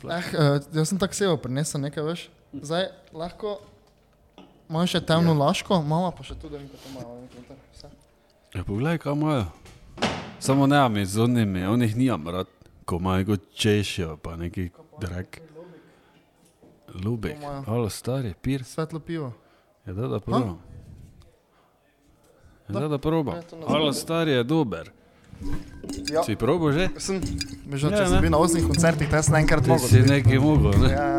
sploh. Eh, uh, jaz sem tako sejo prinesel nekaj, veš. Zdaj lahko, imamo še temno ja. laško, imamo pa še tudi nekaj malo. Ja, poglej, kaj imajo. Samo ne, mi z onimi, onih nijam rad, ko imajo kot češijo, pa neki drek. Lubek, To imajo. alo stari, pir. Svetlo pivo. Ja, da, da probam. Ja, da, da probam. Ja, to ne Alo stari je dober. Ja. Si probo že? Sem, že Ja, če ne. sem bil na osmih koncertih, te sem enkrat mogel. si nekaj mogel, ne? Ja,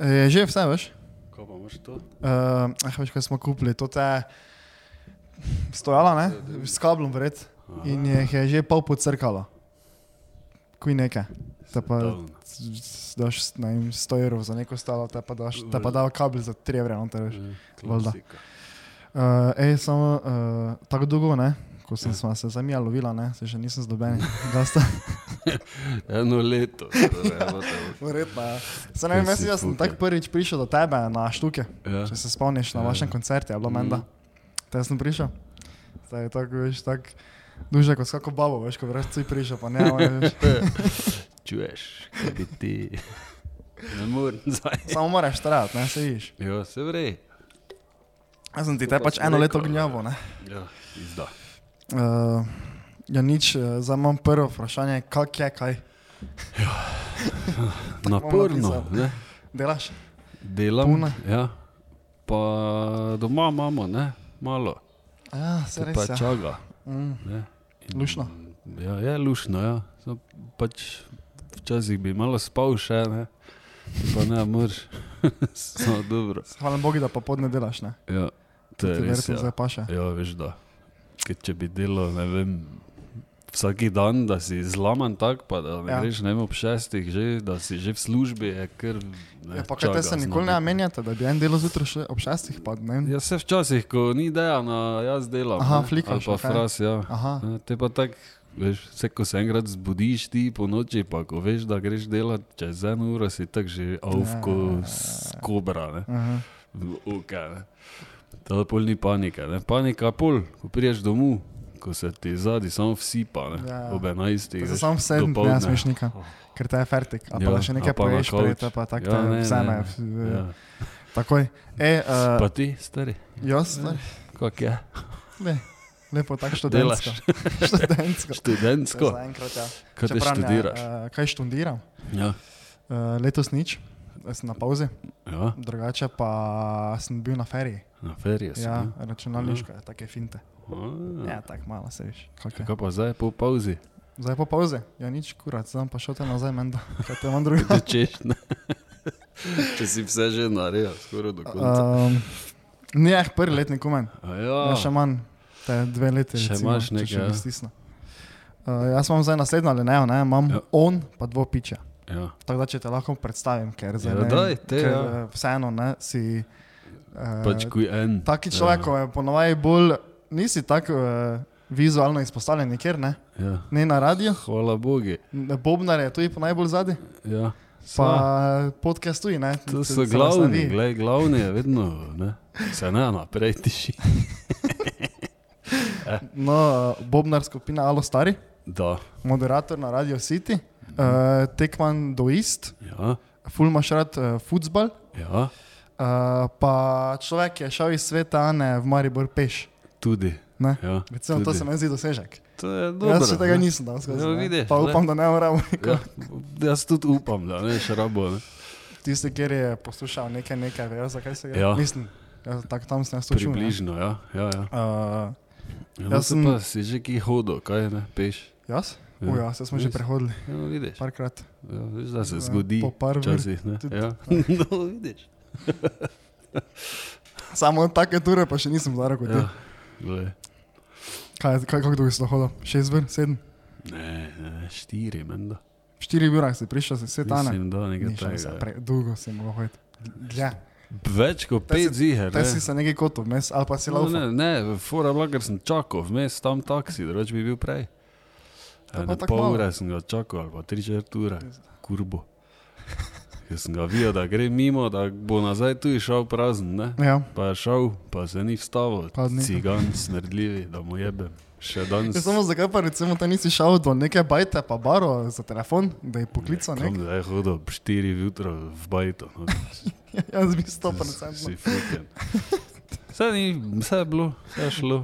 je že vse, veš? Ko pa imaš to? Uh, ah, veš, kaj smo kupili, to je stojalo, ne? S kablom vred. In je, jih je že pol podcrkalo. Kuj nekaj. Te pa Down. s- daš, ne vem, 100 evrov za neko stalo, te pa daš, te pa dal kabel za 3 evre, noter, veš. Ja, Valjda. klasika. Uh, ej, samo uh, tako dolgo, ne? Ko sem ja. se za mija lovila, ne? Se še nisem zdoben. Eno leto. te. Verjetno, ja. Se ne vem, jaz, sem fukal? tako prvič prišel do tebe na štuke. Ja. Če se spomniš na Ja. vašem koncertu, je bilo menda. Te sem prišel. Zdaj je tako, veš, tako duže kot skako babo, veš, ko veš, si prišel, pa ne, veš. Čuješ, kaj bi ti. Ne morem zdaj. Samo moraš trajati, ne, se viš. Jo, se vrej. Jaz sem ti te pa pač eno leto gnjavo, ne. Ja, izda. Uh, ja, nič, eh, zdaj imam prvo vprašanje, kak je, kaj Naporno, napisal. ne? delaš? Delam. Puna. Ja. Pa doma imamo, ne? Malo. Ja, se res pa je. čaga. Mm. Ne? In- Luštno? Ja, je lušno, ja. Samo Pač včasih bi malo spal še, ne? Pa ne, moraš. Samo dobro. Hvala Bogu, da pa podne delaš, ne. Ja, to je res. Ja. zdaj paše. Ja, veš da. Ker če bi delal, ne vem, vsak dan, da si zlaman tak, pa da ne Ja. greš ne vem, ob šestih, že, da si že v službi, je kar. Ne, Ja, pa kaj te se zna nikoli ne menjate, da bi en delo zjutraj še ob šestih, pa. Ja, se včasih, ko ni dejana, jaz delam. Aha, ne, flikaš, Ali pa okej. fras, ja. Aha, Te pa tak, veš, vse ko se enkrat zbudiš ti po noči, pa ko veš, da greš delat čez eno uro, si tak že avko Ja. s kobra, ne. aha. Ok, ne. To pol ni panika, ne. Panika pol, ko priješ domov, ko se ti zadnji samo vsipa, ne. Ja. Ob enajstih. To se veš, samo sedem, ne dopoldne. smeš nikam, ker te je fertik. A pa Ja, da še nekaj pa poješ, te pa tako Ja, ne, ne, vzame. Ja. Takoj. E, uh, Pa ti, stari, jaz, stari, kak je? Lepo tako študentsko. študentsko. Študentsko? Zaenkrat, ja. Kaj te Čeprav ne, študiraš? Uh, kaj študiram? Ja. Uh, letos nič, sem na pauzi, Ja, drugače pa sem bil na feriji. na ferije si. Ja, računalniško je, take finte. A, Ja, tako malo se veš. kak je. Kaj pa zdaj po pauzi? Zdaj po pauzi, ja nič kurat, zdaj pa šel te nazaj, menda. Kaj te imam drugo? Tečeš, ne? Če si vse že naredil, skoraj do konca. Um, ne, prvi letnik umen. Ja, Ja, še manj, te dve leti. Še recimo, imaš nekaj, še ja. stisne. Uh, jaz imam zdaj naslednjo ali ne, ne, imam Ja. ja. on pa dvo piče. ja. Tako da če te lahko predstavim, ker zdaj Ja, ne, daj, te, ker, ja. eh, vseeno ne, si. Uh, pač en. taki človek, ko je ponovadi bolj, nisi tako uh, vizualno izpostavljen nikjer, ne, Ja. ne na radiju. Hvala Bogu. Bobnar je tu pa najbolj zadnji, Ja. pa Sva. podcast tu, ne. To so glavni, glej, glavni je vedno, ne? se ne naprej tiši. No, uh, Bobnar skupina Alo Stari, Da, moderator na Radio City, uh, tekman do East, ja, ful imaš rad uh, futbal. ja, Uh, pa človek je šel iz sveta Ane v Maribor peš. tudi. Ne? Ja, Recimo, to tudi. se mi zdi dosežek. To dobro. Jaz še tega ne. nisem dal skozi. Ja, ne. vidiš, pa ne. upam, da ne moramo. Ja, jaz tudi upam, da ne še rabo. Ne? Tisti, kjer je poslušal nekaj, nekaj, vejo, zakaj se gre. Ja. Mislim, ja, tako tam sem jaz to čutil. ne. Približno, ja. ja, ja. Uh, ja Jaz sem- pa si že ki hodil, kaj ne, peš. jaz? Ja. Ja. Uja, se smo že prehodili, Ja, vidiš. parkrat. Ja, veš, da se Ja, zgodi. po par ur Včasih, ne? tudi. Ja. no, vidiš. Samo take ture pa še nisem zdaj rekel. Ja. Ja. Glej. Kaj, kaj, kako dolgo si to hodil? Šest ur, sedem? Ne, ne, štiri, menda. Štiri ure si prišel, si svet Ane. Mislim, da nekaj dolgo si mogel hoditi. Dlje. Več kot pet ziger. Te si se nekaj kotov vmes, ali pa si No, laufal. ne, ne, fora bila, ker sem čakal, vmes tam taksi, drugače bi bil prej. Ene pol ure sem ga čakal, ali pa tri četrt ure, kurbo. Ker sem ga videl, da gre mimo, da bo nazaj tu šel prazen, ne? Ja. Pa je šel, pa se ni vstavil, cigan, smrdljivi, da mu jebe. Še danes. Ja, samo zakaj pa recimo ta nisi šel do neke bajte pa baro za telefon, da je poklical Kam nek? da je hodil ob 4 jutra v bajto. No. Jaz bi Si 100%. fuken. Vse, ni, vse je bilo, vse je šlo.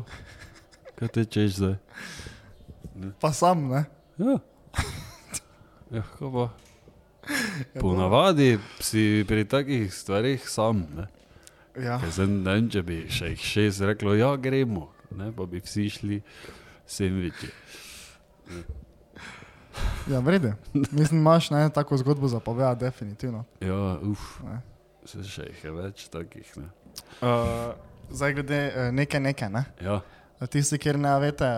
Kaj te češ zdaj? Pa sam, ne? Ja. Ja, kako pa? Ponavadi si pri takih stvarih sam. Ne? Ja. Zdaj ne vem, če bi še jih šest reklo, ja, gremo, ne? pa bi vsi šli sendviči. Ja, vrede. Mislim, imaš ne, tako zgodbo za povedati, definitivno. Ja, uf, Ne. se še jih je več takih. Ne? Uh, zdaj glede uh, neke neke, ne? Ja, Tisti, kjer ne veste,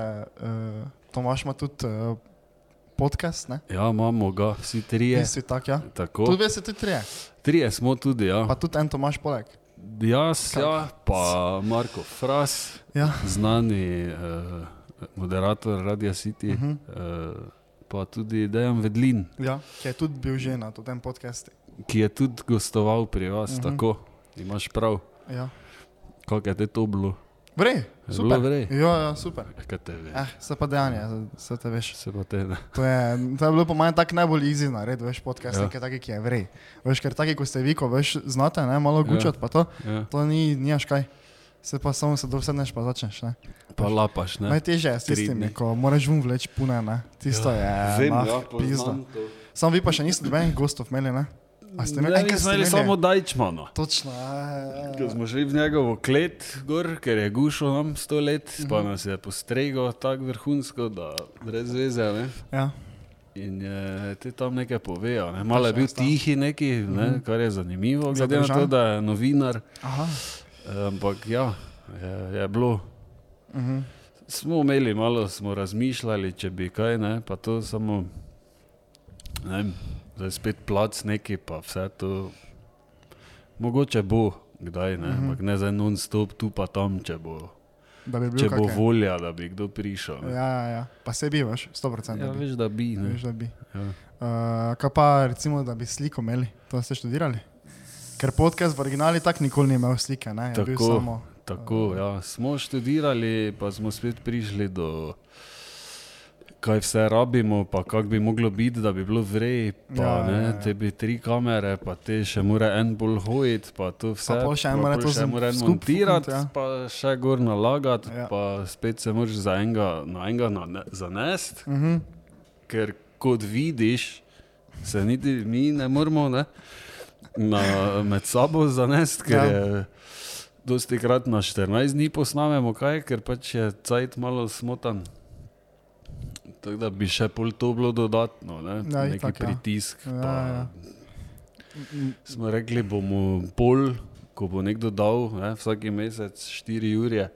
uh, Tomaš ima tudi uh, podcast, ne? ja, imamo ga, vsi trije. Nisi tak, ja? Tako. Tudi veste, tudi trije. Trije smo tudi, ja. Pa tudi en Tomaš poleg. Jaz, Kak? ja, pa Marko Fras, Ja. znani uh, moderator Radia City, uh Mhm. -huh. uh, pa tudi Dejan Vedlin, Ja, ki je tudi bil že na tem podkastu. ki je tudi gostoval pri vas. Uh Mhm. -huh. Tako, imaš prav, Ja. kako je te to bilo. Vrej, super. bilo vrej? Ja, ja, super. Kaj te ve? Eh, se pa dejanje, se te veš. Se pa te. To je, to je bilo po mojem tak najbolj easy nared, veš, podcast, Ja. ja. nekaj taki, ki je vrej. Veš, ker taki, ko ste vi, ko veš, znate, ne, malo gučati, pa to, Ja. to ni, nimaš kaj. Se pa samo se dosedneš, pa začneš, ne. Pa lapaš, ne? Najtežje je s dni. ko moraš vun vleč pune, ne. Tisto ja. je, Vem, nah, ja, pizda. to. Samo vi pa še niste nobenih gostov imeli, ne? A ste imeli, Ne, enkrat mi smo ste imeli imeli? samo Dajčmano. Točno, ja, Ko ja, smo šli v njegovo klet, gor, ker je gušil nam sto let, Mhm. pa nas je postregal tako vrhunsko, da brez veze. Ne? ja. In je ti tam nekaj povedal. Ne? Malo je bil ja. tihi, neki, ne? kar je zanimivo, glede na to, Zadržan. da je novinar. Aha. Ampak ja, je, je bilo. Mhm. Smo imeli malo, smo razmišljali, če bi kaj, ne? pa to samo, ne zdaj spet plac neki, pa vse to. Mogoče bo, kdaj ne, Mhm. ampak ne za non-stop tu pa tam, če bo, Da bi če bo kake- volja, da bi kdo prišel. ne. Ja, ja, ja. Pa se bi, veš, 100%. Ja, da veš, da bi. Ne? Veš, da bi. Ja. Uh, kaj pa recimo, da bi sliko imeli, to ste študirali? Ker podcast v originali tako nikoli ni imel slike, ne? Tako. samo, Tako, ja. Smo študirali, pa smo spet prišli do kaj vse rabimo, pa kako bi moglo biti, da bi bilo vrej, pa Ja, ne, ja, ja. te bi tri kamere, pa te še mora en bolj hoditi, pa to vse. še en pa mora to še z- mora en skup montirati, fukniti, ja. pa še gor nalagati, Ja. pa spet se moraš za enega, na enega nane- zanesti, uh -huh. ker kot vidiš, se niti mi ne moramo ne, na, med sabo zanesti, ker ja. je dosti krat na 14 dni posnamemo kaj, ker pač je cajt malo smotan. Tako da bi še pol to bilo dodatno, ne? Ja, neki itak, ja. pritisk. Ja, pa ja. Smo rekli, bomo pol, ko bo nekdo dal ne, vsaki mesec 4 ure,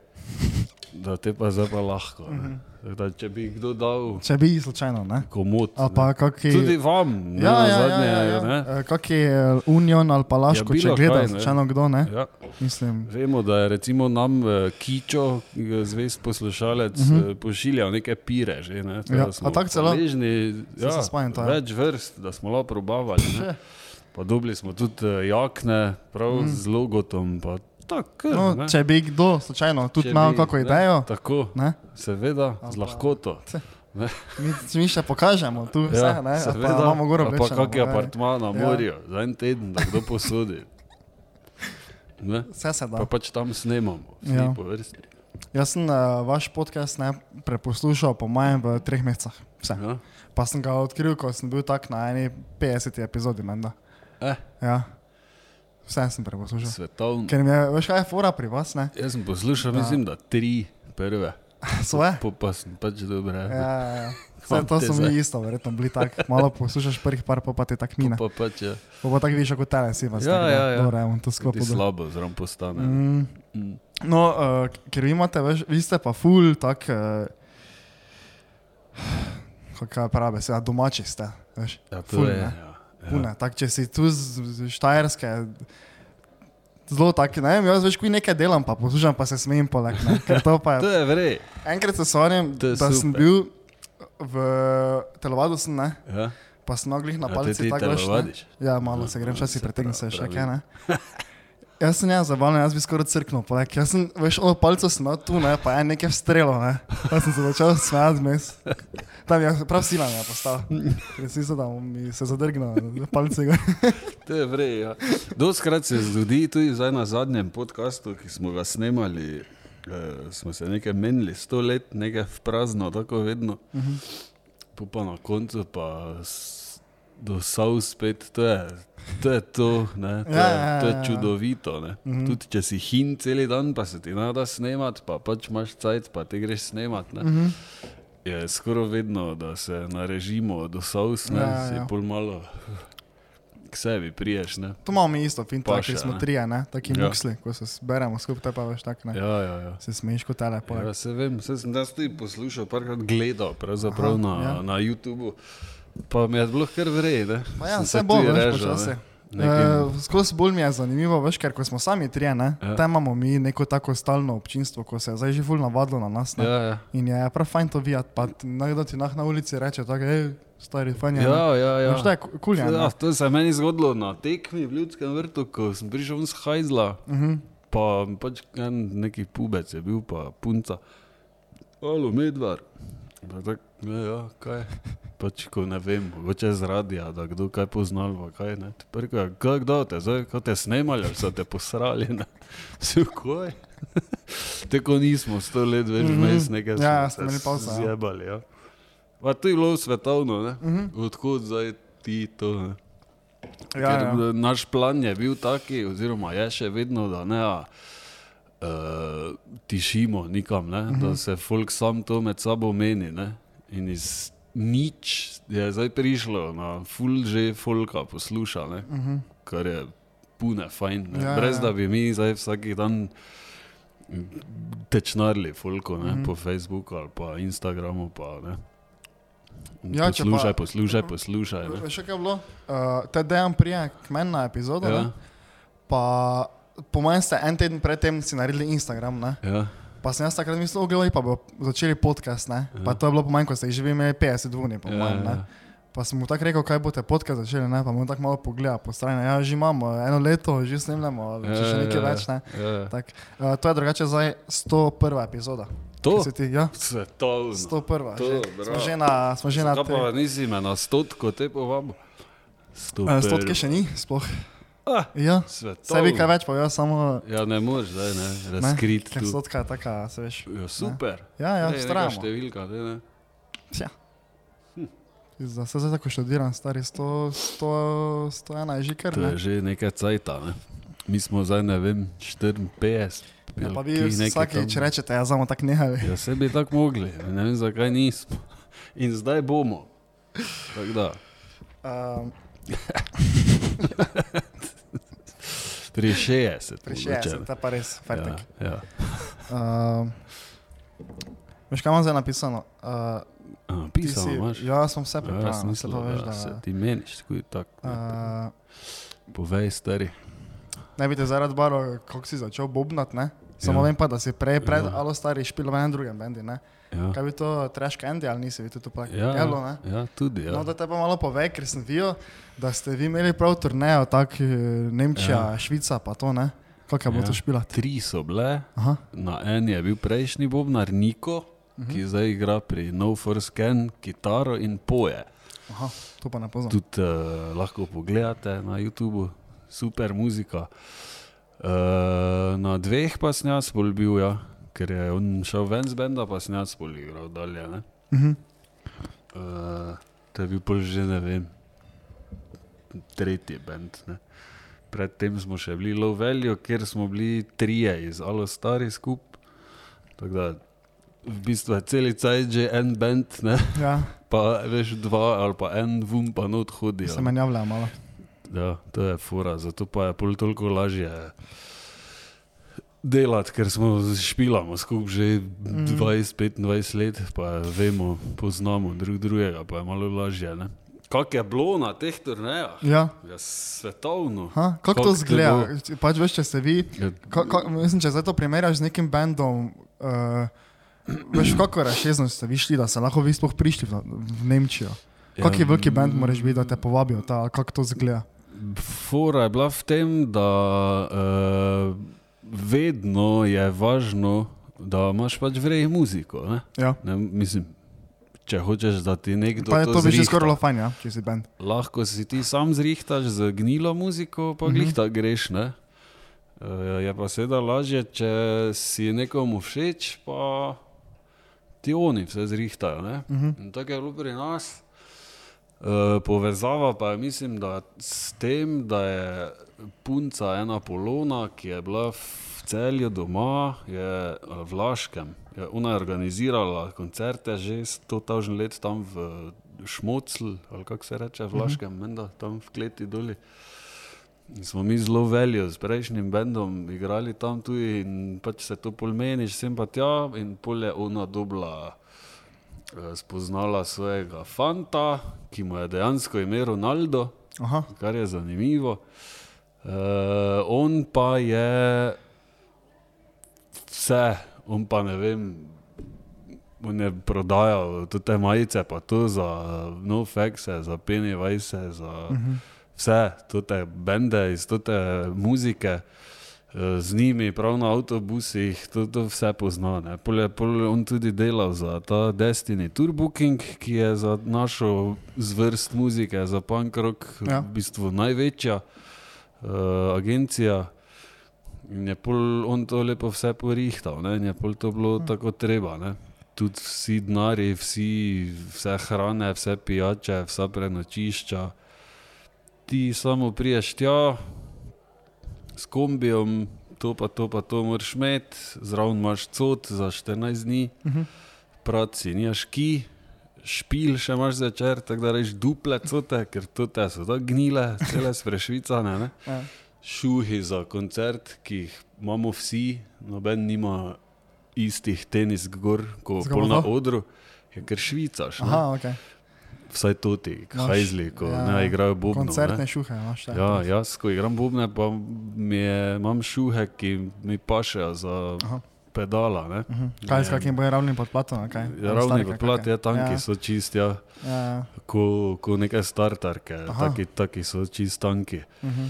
da te pa zdaj pa lahko. Mhm. ne. Tako Da, če bi kdo dal Če bi slučajno, ne? komod, kaki... tudi vam, ne, Ja, ja, zadnje, ja, ja, ne. ja. Kaki je Union ali pa Laško, Ja, če gleda, kaj, slučajno kdo, ne? Ja. Mislim, Vemo, da je recimo nam eh, Kičo, zvest poslušalec, uh Mhm. -huh. pošiljal neke pire. Že, ne? Ja, da smo a tako celo? hvaležni, Ja, spomnim, to je. več vrst, da smo lahko probavali. Pa dobili smo tudi eh, jakne, prav Mhm. mm. z logotom. pa Tak, No, ne. če bi kdo slučajno tudi imel bi, kako ne, idejo, Tako, ne? seveda, z lahkoto. Mi, mi še pokažemo tu vse, Ja, ne? Ali Pa seveda, imamo gor ali pa kak je ne. apartma na Ja. morju, za en teden, da kdo posodi. Ne? Vse se da. Pa pač tam snemamo, vsi Ja. ja. po vrsti. Jaz sem uh, vaš podcast ne, preposlušal po mojem v treh mesecih. Ja. Pa sem ga odkril, ko sem bil tak na eni 50 epizodi. Menda. Eh, Ja. Vse sem preposlušal. svetovno. Ker mi je, veš kaj je fora pri vas, ne? Jaz sem poslušal, Da. mislim, da tri prve. Svoje? Po, pa sem pač dobre. Ja, ja, ja. Vse Imam to te so mi isto, verjetno bili tako. Malo poslušaš prvih par, pa, pa ti tako mine. Pa pač je. Pa, pa tako vidiš, kot tele si vas. Ja, tako da, ja, ja. Dobro, evo, to Ti sklopo. slabo zraven postane. Mm. Mm. No, uh, ker vi imate, veš, vi ste pa ful, tak, uh, kako pravi, se domači ste, veš. Ja, to Ful, je. ne. Ja. Ne. Tak, če si tu z, Štajerske, zelo tak, ne vem, jaz veš, kuj nekaj delam, pa poslušam, pa se smejim poleg, to pa To je, je vrej. enkrat se je da sem super. bil v telovadu, sem, ne, Ja. pa sem noglih na A te palci ti tako veš, telovadiš? Ja, malo se grem, Ja, včasih se pretegnem se še kaj, ne. Jaz sem jaz zabavno, jaz bi skoraj crknil, poleg. Jaz sem, veš, ono palco sem imel tu, ne, pa je nekaj strelo, ne. Pa sem se začel smejati zmes. Tam je prav sila je postal. Mislil, da mi se zadrgnil palce. gor. To je vrej, ja. Doskrat se zgodi, tudi zdaj na zadnjem podkastu, ki smo ga snemali, eh, smo se nekaj menili, sto let, nekaj v prazno, tako vedno. Po pa na koncu pa do sav spet, to je to, je to, ne, to, Ja, je, ja, to je ja, ja. čudovito. Ne. Mhm. Tudi če si hin cel dan, pa se ti nada snemat, pa pač imaš cajt, pa ti greš snemat. Ne. Mhm. Je skoraj vedno, da se narežimo do saus, ne, Ja, ja, ja, si ja. pol malo k sebi priješ. Ne. To imamo mi isto, fin, taki smo ne. trije, ne, taki Ja. muksli, ko se zberemo skupaj, te pa veš tak, ne. Ja, ja, ja. Se smeješ kot poleg. Ja, se vem, se sem jaz tudi poslušal, parkrat gledal, pravzaprav Aha, na, ja. na YouTubu. Pa mi je bilo kar vred. Pa ja, vse bo, veš, počasi. Uh, Skozi bolj mi je zanimivo, veš, ker ko smo sami trije, ne, Ja. tam imamo mi neko tako stalno občinstvo, ko se je zdaj že ful navadilo na nas. Ne. ja, ja. In je prav fajn to videti, pa nekdo ti nah na ulici reče, tako, hej, stari fajn je. ne." Ja, ja, ja. Veš, to je ku- kul je. ja, to se je meni zgodilo na tekmi v Ljudskem vrtu, ko sem prišel ven z hajzla, Mhm. pa pač en neki pubec je bil, pa punca. Alo, medvar. Pa tak, ja, ja, kaj. Pač, ko ne vem, mogoče z radija, da kdo kaj poznal, pa kaj ne. Ti je, kaj kdo te, zdaj, ko te snemali, ali so te posrali, ne. Vsi v koj. Tako nismo sto let več Mhm. vmes nekaj Ja, pauzo, ja. Zjebali, ja. Pa to je bilo svetovno, ne. Mhm. Odkud zdaj ti to, ne. Ja, Ker ja. ja. naš plan je bil taki, oziroma je še vedno, da ne a, uh, tišimo nikam, ne, uh -huh. da se folk sam to med sabo meni. Ne, in iz nič je zdaj prišlo na full že folka posluša, ne, uh -huh. kar je pune fajn. Ne, Ja, ja, Brez ja. da bi mi zdaj vsak dan tečnarili folko ne, uh Mhm. -huh. po Facebooku ali pa Instagramu. Pa, ne. Ja, če pa- poslušaj, poslušaj, poslušaj. Ne. Veš, kaj je bilo? Uh, te dejan prije k meni na epizodo. Ja, ne, pa po mojem ste en teden predtem si naredili Instagram, ne. ja. Pa sem jaz takrat mislil, ogledaj pa bo začeli podcast, ne. Pa to je bilo po manj, ko ste jih že imeli 50 dvuni, po Ja, mojem, ne. ja. Pa sem mu tako rekel, kaj boste podcast začeli, ne, pa mu tako malo pogleda po strani. Ja, že imamo, eno leto, že snemljamo, Ja, če še ja, nekaj ja, več, ne. ja, ja. Tak, uh, to je drugače zdaj 101. epizoda. To? Ti, ja, Svetovno. 101. To, že. Smo že na, smo že na Zakaj pa nisi me na stotko te povabo? Uh, stotke še ni, sploh. Ah, Ja, sebi kaj več povedal, samo Ja, ne moreš zdaj, ne, ne, razkriti ker tu. stotka je taka, se veš. Ja, super. Ja, ja, neka stramo. številka, daj, ne. Ja. Za se zdaj tako študiram, stari 100, 100, 101 je že kar To je ne. že nekaj cajta, ne. Mi smo zdaj, ne vem, 54. Ja, pa vi vsakeč rečete, ja, samo tako nehali. Ja, se bi tako mogli, ne vem, zakaj nismo. In zdaj bomo. Tako da, Um, pri 60. pri mogoče, 60, ne. ta pa res, fertik. Ja, ja. Um, veš, kaj imam zdaj napisano? Uh, A, ti pisal si- imaš. Ja, sem vse Ja, pripravil, mislim, se pa veš, da da... se ti meniš, tako je tako. Uh, Povej, stari. ne bi te zaradi baro, kako si začel bobnat, ne? Samo Ja. vem pa, da si prej pred Ja. Alo Stari špil v enem drugem bendi, ne? Ja, Kaj bi to Trash Candy ali nisi vi to pa? ja, Jelo, ne? ja tudi. Ja. No, da te pa malo povej, ker sem videl, da ste vi imeli prav turnejo, tako Nemčija, ja. Švica, pa to ne. Kako je bilo Ja. to špilati? Tri so bile, Aha, na eni je bil prejšnji bobnar Niko, Mhm. ki zdaj igra pri No First Scan, kitaro in poje. aha, to pa ne poznam. Tudi uh, lahko pogledate na YouTubu, super muzika. Uh, na dveh pa sem jaz bolj bil, ja, ker je on šel ven z benda, pa sem jaz bolj igral dalje. Ne? Mhm. Uh, to je bil pol že ne vem, tretji bend. Ne. Predtem smo še bili Low Value, kjer smo bili trije iz Alo Stari skupaj. Tako da v bistvu je celi cajt že en bend, ne, Ja, pa veš dva ali pa en vum pa not hodijo. se menjavlja malo. Ja, to je fora, zato pa je pol toliko lažje delati, ker smo špilamo skupaj že Mhm. 20-25 let, pa vemo, poznamo drug drugega, pa je malo lažje. Ne? Kak je bilo na teh turnejah? Ja, Ja, svetovno. ha, kako Kako to zgleda? Pač veš, če se vi, Ja, ka, ka, mislim, če zdaj to primerjaš z nekim bendom, uh, veš, kako razšezno ste vi šli, da ste lahko vi sploh prišli v, v Nemčijo. Kak je Ja, veliki band, moraš biti, da te povabijo, ta, kako to zgleda? Fora je bila v tem, da uh, vedno je važno, da imaš pač vrej muziko. Ne? Ja. Ne, mislim, če hočeš, da ti nekdo Pa je to bi že skoraj bilo fajn, ja, če si band. Lahko si ti sam zrihtaš z gnilo muziko, pa Mhm. glih ta greš. Ne? Uh, je pa seveda lažje, če si nekomu všeč, pa ti oni vse zrihtajo. Ne? Mhm. In tako je bilo pri nas. Uh, povezava pa je, mislim, da s tem, da je punca ena polona, ki je bila v celju doma, je eh, v Laškem. Je ona je organizirala koncerte že 100 let tam v Šmocl, ali kako se reče v Laškem, uh -huh. menda tam v kleti doli. In smo mi zelo veljo s prejšnjim bendom igrali tam tudi in pač se to polmeniš, sem pa tja in pol je ona dobila eh, spoznala svojega fanta, ki mu je dejansko ime Ronaldo, Aha, kar je zanimivo. Uh, on pa je vse, on pa ne vem, on je prodajal te majice, pa to za NoFX, za Pennywise, za uh -huh. vse, te bende iz te muzike. eh, Z njimi, prav na avtobusih, to, to vse pozna. Pol je pol on tudi delal za ta Destiny Tour Booking, ki je za našo zvrst muzike, za punk rock, Ja. v bistvu največja uh, agencija. In je pol on to lepo vse porihtal, ne? in je pol to bilo tako treba. Ne? Tudi vsi denari, vsi, vse hrane, vse pijače, vsa prenočišča. Ti samo priješ tja s kombijem, to pa to, pa to moraš imeti, zraven imaš cot za 14 dni, praci, nimaš ki. Špil še imaš začer, tako da rečeš duple cote, ker to te so tako gnile, cele sprešvicane. Ne? ja. šuhi za koncert, ki jih imamo vsi, noben nima istih tenis gor, kot na odru, je ker švicaš. ne. Aha, ok. Vsaj to ti, Imaš- hajzli, ko ja, ja, ne igrajo bobno. Koncertne Ne. šuhe imaš. ja. Ja, jaz, ko igram bobne, pa je, imam šuhe, ki mi pašejo za Aha. pedala. Ne. Mhm. Kaj s Ne. kakim bojo ravnim podplatom? Okay. Ja, ravni podplat, ja, tanki ja. so čist, ja, Ja, ja. ko, ko neke startarke, Aha. taki, taki so čist tanki. Mhm.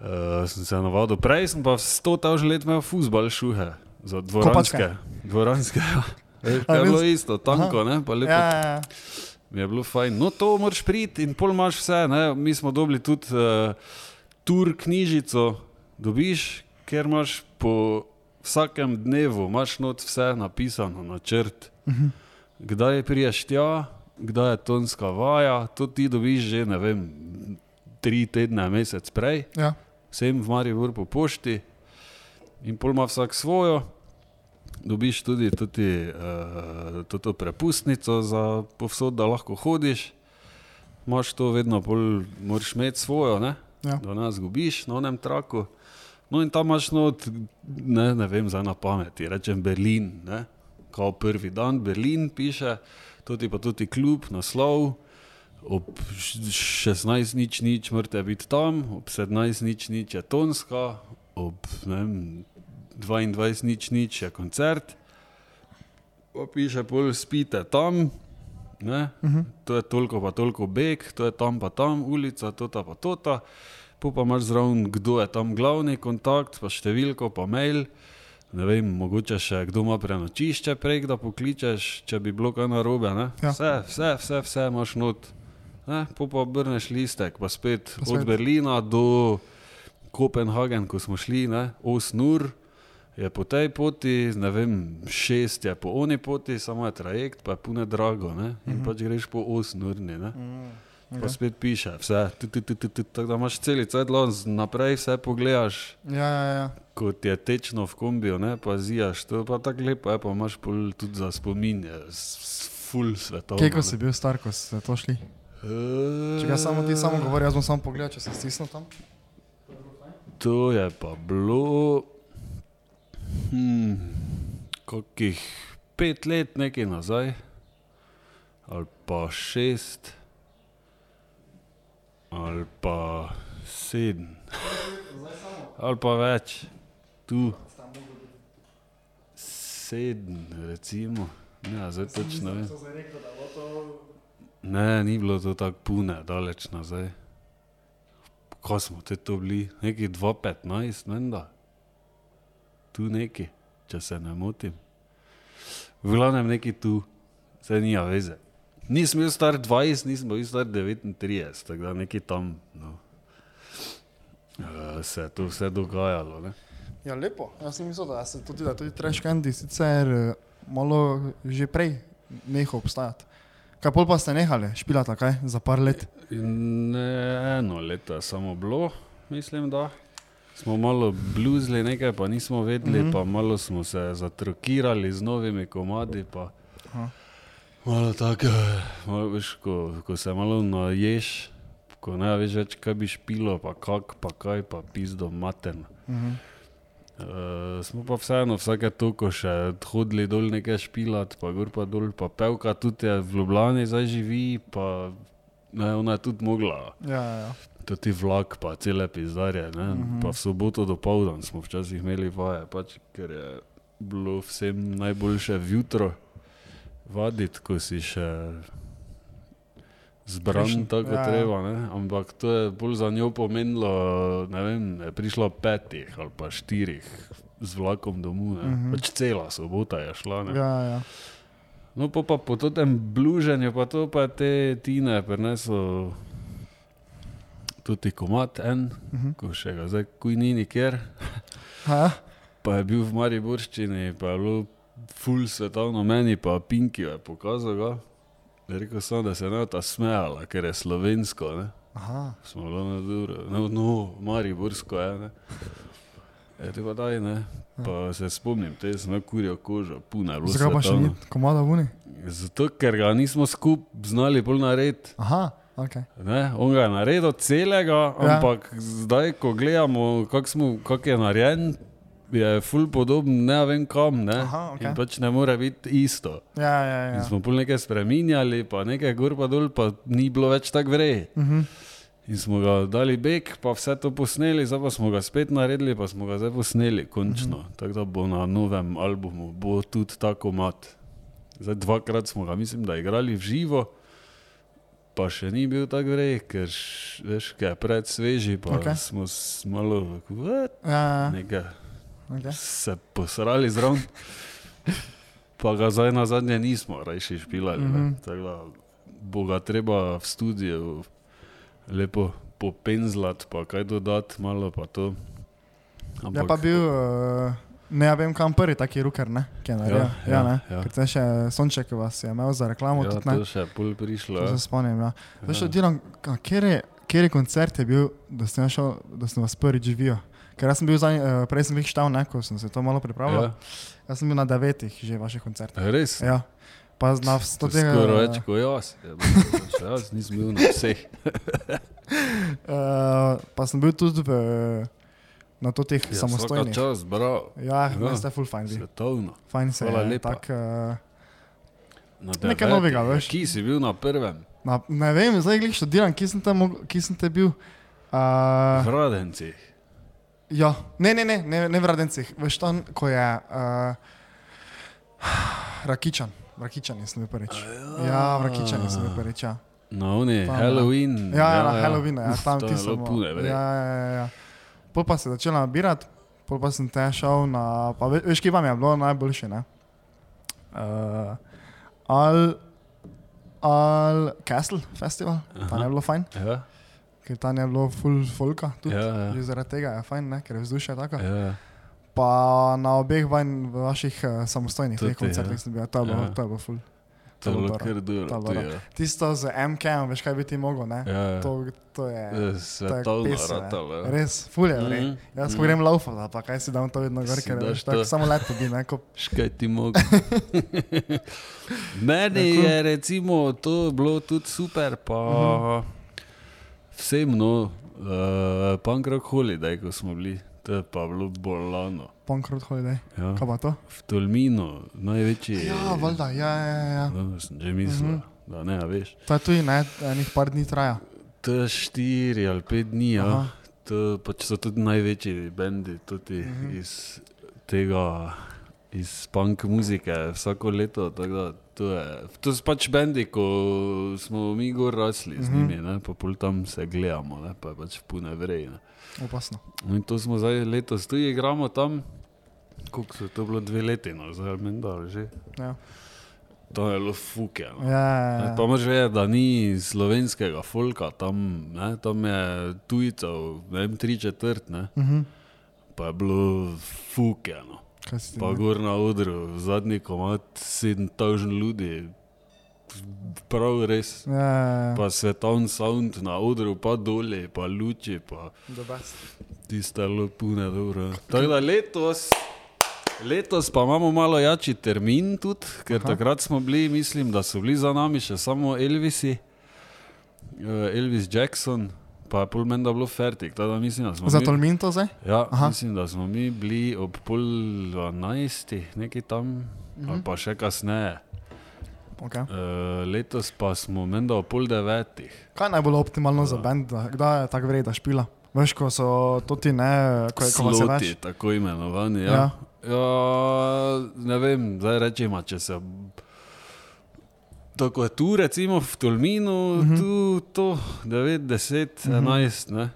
Uh, sem se navadil. Prej sem pa 100 tavž let imel fusbal šuhe za dvoranske. Dvoranske, ja. Je bilo isto, tanko, ne, pa lepo. Ja, ja, ja. Mi je bilo fajn. No, to moraš priti in pol imaš vse. Ne? Mi smo dobili tudi uh, tur knjižico, dobiš, ker imaš po vsakem dnevu, imaš not vse napisano na črt. Kdaj priješ tja, kdaj je tonska vaja, to ti dobiš že, ne vem, tri tedne, mesec prej, ja. vsem v Maribor po pošti in pol ima vsak svojo. Dobiš tudi tudi, uh, to prepustnico za povsod, da lahko hodiš. Imaš to vedno, pol, moraš imeti svojo, ne? Ja. da nas zgubiš na onem traku. No in tam imaš not, ne, ne vem, zdaj na pameti, rečem Berlin, ne? kao prvi dan Berlin piše, tudi pa tudi klub, naslov. Ob š- 16 nič nič morate biti tam, ob 17 nič nič je tonska, ob vem, 22 nič nič je koncert. Pa piše, pol spite tam, ne? Uh -huh. to je toliko pa toliko beg, to je tam pa tam ulica, tota pa tota. Po pa imaš zraven, kdo je tam glavni kontakt, pa številko, pa mail. Ne vem, mogoče še kdo ima prenočišče prej, da pokličeš, če bi bilo kaj narobe. ne. Ja. Vse, vse, vse, vse imaš not. Ne, po pa obrneš listek, pa spet, pa spet. od Berlina do Kopenhagen, ko smo šli, 8 ur je po tej poti, ne vem, 6 je po oni poti, samo je trajekt, pa je pune drago. Ne? In Mhm. pač greš po 8 urni. Ne? Pa spet piše, vse, tu, tu, tu, tu, tu, tako da imaš cel cel naprej, vse pogledaš, Ja, ja, ja. kot je tečno v kombiju, ne? pa zijaš, to je pa tako lepo, je, pa imaš tudi za spomin, je full svetovno. Kje, si bil star, ko ste to šli? Eh, Če ga samo ti samo govori, jaz bom samo pogledal, če se stisnil tam. To je pa bilo, hmm, kakih pet let nekaj nazaj, ali pa šest, ali pa sedem, ali pa več, tu. Sedem, recimo, ne, zdaj točno ne vem. Ne, ni bilo to tako pune, daleč nazaj. Ko smo te to bili, neki 2-15, menda. Tu neki, če se ne motim. V glavnem neki tu, se nija veze. Nisem bil star 20, nisem bil star 39, tako da neki tam no. uh, se je to vse dogajalo. Ne? Ja, lepo. Jaz sem mislil, da se tudi, da tudi trash candy sicer eh, malo že prej nehal obstajati. Kaj pol pa ste nehali špilati, kaj, za par let? Ne, eno leto je samo bilo, mislim, da. Smo malo bluzili nekaj, pa nismo vedeli, mm -hmm. pa malo smo se zatrokirali z novimi komadi. Pa Aha. malo tako, eh, malo, veš, ko, ko se malo naješ, ko ne veš več, kaj bi špilo, pa kak, pa kaj, pa pizdo maten. Mhm. Uh, smo pa vseeno vsake toliko še hodili dol nekaj špilat, pa gor pa dol, pa pevka tudi je v Ljubljani zdaj živi, pa ne, ona je tudi mogla. Ja, ja, ti vlak, pa cele pizdarje. Mm -hmm. Pa v soboto do povdan smo včasih imeli vaje, pač, ker je bilo vsem najboljše vjutro vaditi, ko si še zbran, tako ja, treba. Ne? Ampak to je bolj za njo pomenilo, ne vem, je prišlo petih ali pa štirih z vlakom domov. Mm Mhm. -hmm. Pač cela sobota je šla. Ne? ja, ja. No, pa, pa po tem bluženju, pa to pa te tine preneslo tudi komat en, Uh -huh. ko še ga zdaj kuj ni nikjer, Ha, pa je bil v Mariborščini, pa je bilo ful svetovno meni, pa Pinki je pokazal ga. Je Rekel sem, da se bo ta smejala, ker je slovensko, ne. aha, Smo bilo na duro, no, no Mariborsko je, ne. Je pa daj, ne. Pa se spomnim, te imel kurjo kožo, puna, bilo zakaj pa še ni komada vuni? Zato, ker ga nismo skupaj znali bolj narediti. Aha, ok. Ne, on ga je naredil celega, Ja. ampak zdaj, ko gledamo, kako kako je narejen, je ful podoben, ne vem kam. Ne? Aha, okej. In pač ne more biti isto. Ja, ja, In ja. smo pol nekaj spremenjali, pa nekaj gor pa dol, pa ni bilo več tako vrej. Uh -huh. In smo ga dali bek, pa vse to posneli, zdaj pa smo ga spet naredili, pa smo ga zdaj posneli, končno. Mm -hmm. Tako da bo na novem albumu bo tudi tako mat. Zdaj dvakrat smo ga, mislim, da igrali v živo, pa še ni bil tako vrej, ker š- veš, kaj pred sveži, pa okay. smo malo Ja, ja, nekaj okay. se posrali zraven. Pa ga zdaj na zadnje nismo, rajši špilali. Mm. -hmm. Tako da bo ga treba v studiu lepo popenzlati, pa kaj dodati, malo pa to. Ja, pa bil, uh, ne ja vem kam prvi taki ruker, ne? Je naredil. Ja, Ja, ja, ne? ja. Ker še Sonček vas je imel za reklamo, ja, tudi ne. to še pol prišlo. To Ja. se spomnim, ja. Veš, Ja. oddiram, kjer je koncert je bil, da sem, šel, da sem vas prvič živijo? Ker jaz sem bil zadnji, uh, prej sem jih štel, ne, ko sem se to malo pripravljal. Ja. Jaz sem bil na devetih že vaših koncertih. Res? Ja. Pa na To sto je tega. Skoraj več kot jaz. Ja, še jaz nisem bil na vseh. Uh, pa sem bil tudi v, na to teh Ja, samostojnih. čas, bro. Ja, Ja. ja. ste full fine. Bil. Svetovno. Fajn se Hvala je. lepa. Tak, uh, Na Nekaj devetih. novega, veš. Ki si bil na prvem? na, ne vem, zdaj glej študiram, kje sem tam, kje sem te bil. Uh, V Radencih. ja, ne, ne, ne, ne, ne v Radencih, veš tam, ko je uh, Rakičan. Rakičan sem bil prvič. Ja, v Rakičan sem bil prvič. Ja, Na oni, Tam, ja. Halloween. ja, ja na Halloween, ja, tam ti je pune, ja, verjetno. ja, ja, ja. Pol pa se je začela nabirati, pol pa sem te šel na, pa ve, veš, kje vam je bilo najboljše, ne? Uh, al, al Castle Festival, tam Aha. je bilo fajn, Ja, ker tam je bilo full folka, tudi. ja, ja. Zaradi tega je fajn, ne? ker je vzdušje tako. ja. Pa na obeh vanj vaših uh, samostojnih teh koncertih ja. sem bil, to je bilo, Ja. to je bilo full. To je bilo kar dobro. Tisto z MK, veš kaj bi ti mogel, ne? Ja, ja. To, to je... Je Svetovno ratalo. Res, ful je, mm Mhm, Jaz mhm. ko grem laufati, ali pa kaj si dam to vedno gor, ker veš, tako samo leto bi, ne, ko Škaj ti mogo. Meni cool. je recimo to bilo tudi super, pa Mhm. vsem no, uh, punk rock holiday, ko smo bili, to je pa bilo bolano. Punk road holiday. Ja. Kaj pa to? V Tolminu, največji. Ja, valjda, ja, ja, ja, ja. No, sem že mislil, Mhm. da ne, veš. To je tudi, ne, enih par dni traja. To je štiri ali pet dni, ja. Aha. To pač so tudi največji bendi, tudi Mhm. iz tega iz punk muzike vsako leto. Da, to, je, to so pač bendi, ko smo mi gor rasli z njimi, ne, pa pol tam se gledamo, ne, pa je pač pune vrej. Ne. Opasno. No In to smo zdaj letos tudi igramo tam, koliko so to bilo dve leti, no, zdaj menda že. Ja. To je bilo fuke. No. Ja, ja, ja. Pa moraš vedeti, da ni slovenskega folka, tam, ne, tam je tujcev, ne vem, tri četrt, ne, Mhm. pa je bilo fuke. No. Pa ne? gor na odru, zadnji komat, 7000 ljudi, prav res. Ja, ja, ja. Pa svetovni sound na odru, pa dolje, pa luči, pa tiste lopune, dobro. Tako da letos. Letos pa imamo malo jači termin tudi, ker Aha. Takrat smo bili, mislim, da so bili za nami še samo Elvisi, eh, Elvis Jackson, pa je pol menda bilo fertik. Za mi- Tolmin to zdaj? Ja, Aha. mislim, da smo mi bili ob pol dvanajstih, nekaj tam, mhm. ali pa še kasneje. Okay. Uh, letos pa smo menda ob pol devetih. Kaj je najbolj optimalno za bend, da- kdaj je tako vreda špila? Veš, ko so to ti ne, ko, je- ko vas je več. Sloti, tako imenovani. Ja. Ja. Ja. Ja, ne vem, zdaj rečemo, če se. Tako je tu, recimo v Tolminu, uh Mhm. -huh. tu to 9, 10, 11. Ne?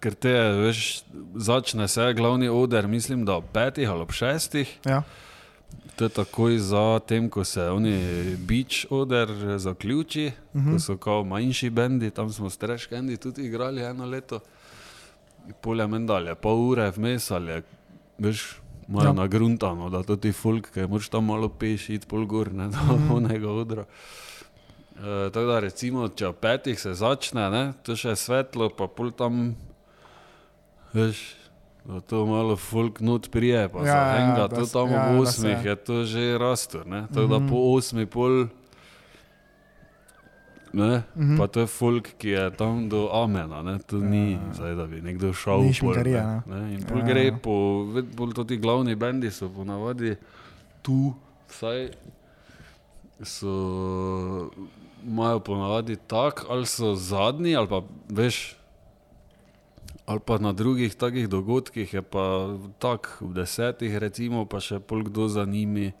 Ker te, veš, začne se glavni oder, mislim, da ob petih ali ob šestih. Ja. To je takoj za tem, ko se oni beach oder zaključi, uh -huh. ko so kao manjši bendi, tam smo s Trash Candy tudi igrali eno leto. Polja mendalje, pol ure vmes ali je, veš, malo Ja. ja. nagruntano, da to ti folk, ki moraš tam malo peš, iti pol gor, ne, do mm onega odra. E, tako da recimo, če ob petih se začne, ne, to še je svetlo, pa pol tam, veš, da to malo folk not prije, pa Ja, ja, ja, za enega, da to tam ja, ob da se- osmih je to že rastor, ne, tako da po osmi pol, ne, mm -hmm. pa to je folk, ki je tam do amena, ne, to ni, Ja. zdaj da bi nekdo šel šminkerija, ne, ne, in pol Ja. gre po, bolj to ti glavni bendi so ponavadi tu, vsaj so, imajo ponavadi tak, ali so zadnji, ali pa veš, ali pa na drugih takih dogodkih je pa tako, v desetih recimo, pa še pol kdo za njimi.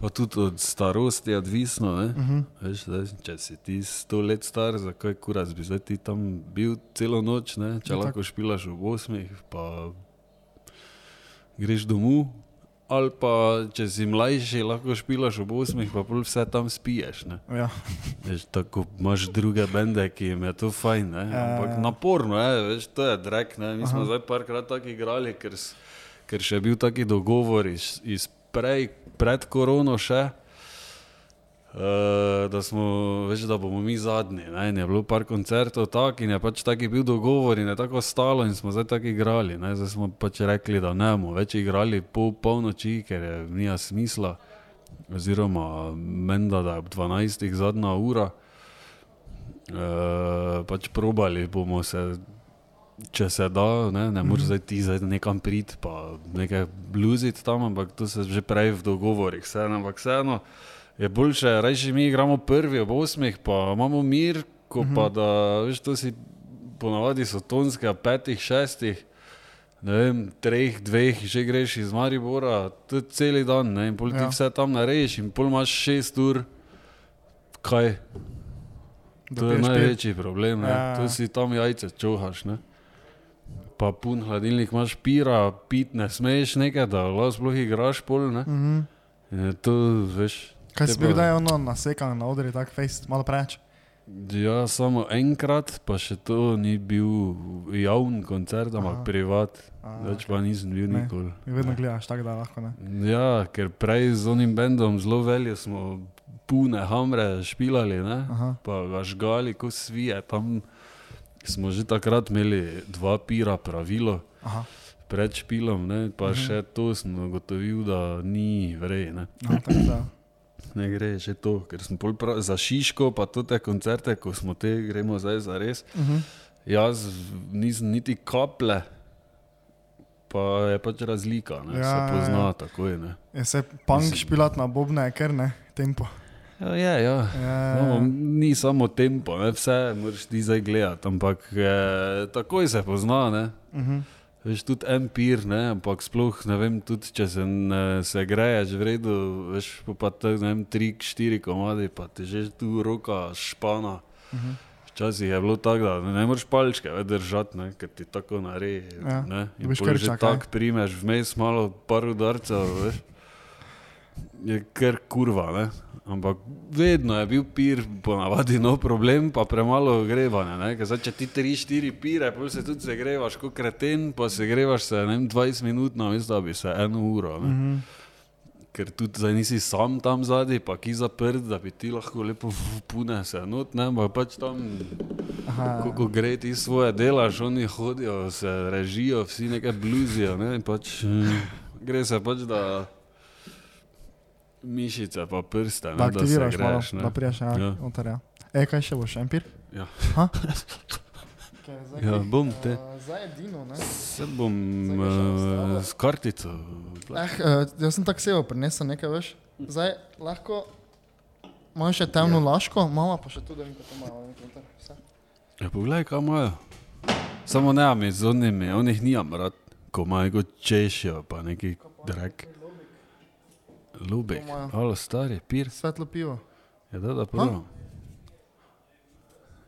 Pa tudi od starosti je odvisno. Uh Mhm. -huh. Veš, zdaj, če si ti sto let star, zakaj kuras bi zdaj ti tam bil celo noč, ne? če Ja, ja, lahko špilaš ob osmih, pa greš domov. Ali pa če si mlajši, lahko špilaš ob osmih, pa vse tam spiješ. Ne? Ja. Veš, tako imaš druge bende, ki jim je to fajn, ne? Ja, ampak ja. naporno je, veš, to je drek. Ne? Mi smo Aha. zdaj parkrat tako igrali, ker, ker še bil taki dogovor iz, iz prej, pred korono še. Uh, da smo, veš, da bomo mi zadnji. Ne? In je bilo par koncertov tako, in je pač taki bil dogovor, in je tako stalo, in smo zdaj tako igrali. Ne? Zdaj smo pač rekli, da ne bomo več igrali po polnoči, ker je nija smisla, oziroma menda, da je ob 12. zadnja ura. Uh, pač probali bomo se, če se da, ne, ne moreš zdaj ti zdaj nekam priti, pa nekaj bluziti tam, ampak to se že prej v dogovorih, vse, ampak vseeno je boljše, reči mi igramo prvi ob osmih, pa imamo mir, ko pa da, veš, to si ponavadi so tonske, petih, šestih. Ne vem, treh, dveh, že greš iz Maribora, to je cel dan, ne, in pol ti Ja. vse tam narediš, in pol imaš šest ur, kaj, To je največji problem, ne? Ja. Ja. to si tam jajce čuhaš. Ne? Pa pun hladilnik imaš pira, pit ne smeš nekaj, da lahko sploh igraš pol. Ne? In je to, veš. Kaj si bil pa- kdaj ono nasekan na odri, tak face, malo preveč? Ja, samo enkrat, pa še to ni bil javni koncert, ampak privat. Več pa nisem bil Ne. nikoli. Vedno gledaš tako, da lahko ne. Ja, ker prej z onim bendom zelo veljo smo pune hamre špilali, ne? Aha. pa ga žgali, ko svije. Tam smo že takrat imeli dva pira, pravilo Aha. pred špilom, ne? pa Mhm. še to sem ugotovil, da ni vrej. Ne? Da. ne gre že to, ker smo prav, za Šiško, pa tudi te koncerte, ko smo te, gremo zdaj za res. Mhm. Jaz nisem niti kaple. Pa je pač razlika, ne? Ja, se ja, pozna ja. takoj. Ne? Je se punk špilat na bobne, ker ne, tempo. Ja, ja. Ja, No, ni samo tempo, ne? vse moraš ti zdaj gledati, ampak eh, takoj se pozna. Ne? Mhm. Veš, tudi en pir, ne, ampak sploh ne vem, tudi če se, ne, se greješ v redu, veš, pa te, ne vem, tri, štiri komadi, pa ti že tu roka špana. Uh -huh. Včasih je bilo tako, da ne moreš palčke več držati, ne, ker ti tako nareje. Ja, ne, in pol že tako primeš, vmes malo par udarcev, veš. Je kar kurva, ne. Ampak vedno je bil pir, ponavadi no problem, pa premalo grevanja. Zdaj, če ti tri, štiri pire, pa se tudi segrevaš kot kreten, pa se grevaš se ne vem, 20 minut, namesto da bi se eno uro. Ne. Uh -huh. Ker tudi zdaj nisi sam tam zadaj, pa ki zaprt, da bi ti lahko lepo pune se not, ne, ampak pač tam, Aha, ko, ko gre ti svoje delaš, oni hodijo, se režijo, vsi nekaj bluzijo, ne, pač mm, gre se pač, da mišice pa prste, ne, da da se aktiviraš malo, greš, ne. da priješ ja, Ja. noter. Ja. E, kaj še boš, empir? Ja. Ha? Ja, bom te. Uh, zdaj je Dino, ne? Se bom Zdaj uh, s kartico. Eh, uh, jaz sem tako sejo prinesel nekaj, veš. Zdaj lahko, imamo še temno laško, mama pa še tudi, da mi to malo noter. Vse. Ja, poglej, kaj imajo. Samo ne, mi z onimi, onih nijam rad, ko imajo češijo, pa neki drek. Lubek, alo stari, pir. Svetlo pivo. Ja, da, da probam.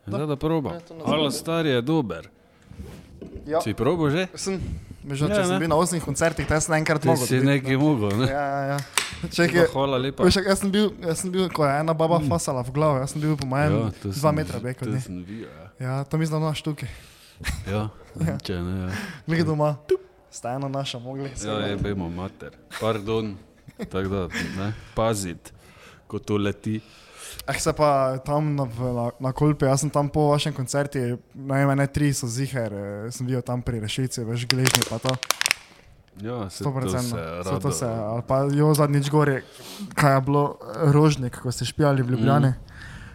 Ja, da, da. Ja, ne Alo stari je dober. Ja. Si probo že? Sem, veš, ja, Ja, če sem ne. bil na osmih koncertih, te sem enkrat mogel. si nekaj ne. mogel, ne? Ja, ja, ja. Čekaj, Hvala lepa. veš, jaz sem bil, jaz sem bil, ko je ena baba fasala v glavo, jaz sem bil po mojem Ja, dva sem- metra bek od nje. sem ja. Ja, to mislim, da na štuki. Ja, če ne, ja. Glede doma. Sta ena naša mogli. Ja, je bemo mater. Pardon. Tako da, ne, pazit, ko to leti. Eh, se pa tam na, na, na Kolpi, jaz sem tam po vašem koncertu, ne tri so ziher, eh, sem bil tam pri Rešici, veš, gležni pa to. Ja, se to se rado. to se, ali pa jo zadnjič gori, kaj je bilo, eh, rožnik, ko ste špijali v Ljubljani. Mm.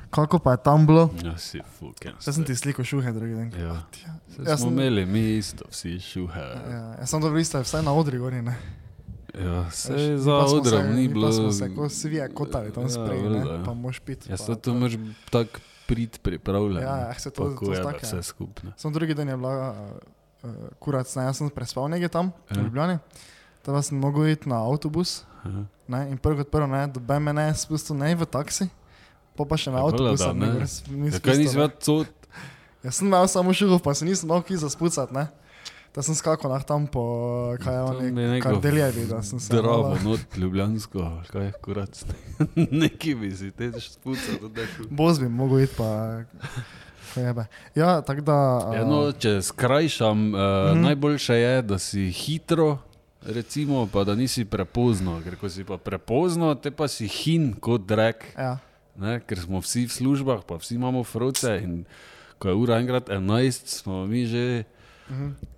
Kako pa je tam bilo? Ja, si fucking. Jaz sem ti sliko šuhe, drugi dan. Ja. Ja, Jaz smo sem- imeli mi isto, vsi šuhe. ja, jaz sem dobro isto, vsaj na odri gori, ne. Ja, se mi za odrom ni bilo. Smo se kot svije kotali tam Ja, sprej, ne, ja. pa moš piti. Ja, se to to. moraš tako prid pripravljati. Ja, ja, se to- to je tako, vse skupno. Sem drugi dan je bila uh, uh, kurac, ne, jaz sem prespal nekje tam, Ja. v Ljubljani. Tam sem mogel iti na avtobus Ja. ne, in prvo kot prvo, ne, da bi me ne spustil ne v taksi, pa pa še na Ja, avtobus. Ja, kaj nisi več cot? Jaz sem imel samo šuho, pa se nisem mogel za spucati, ne. Da sem skakal nah tam po, kaj je oni, kardeljevi, da sem se Zdravo, malo- not ljubljansko, kaj je kurac. Neki bi si te spucal, da daš v Boz bi mogel iti, pa jebe. Ja, tako da. Uh, Ja, no, če skrajšam, uh, mm. najboljše je, da si hitro, recimo, pa da nisi prepozno, ker ko si pa prepozno, te pa si hin kot rek, ja. ne, ker smo vsi v službah, pa vsi imamo froce in ko je ura enkrat 11, smo mi že. Mhm.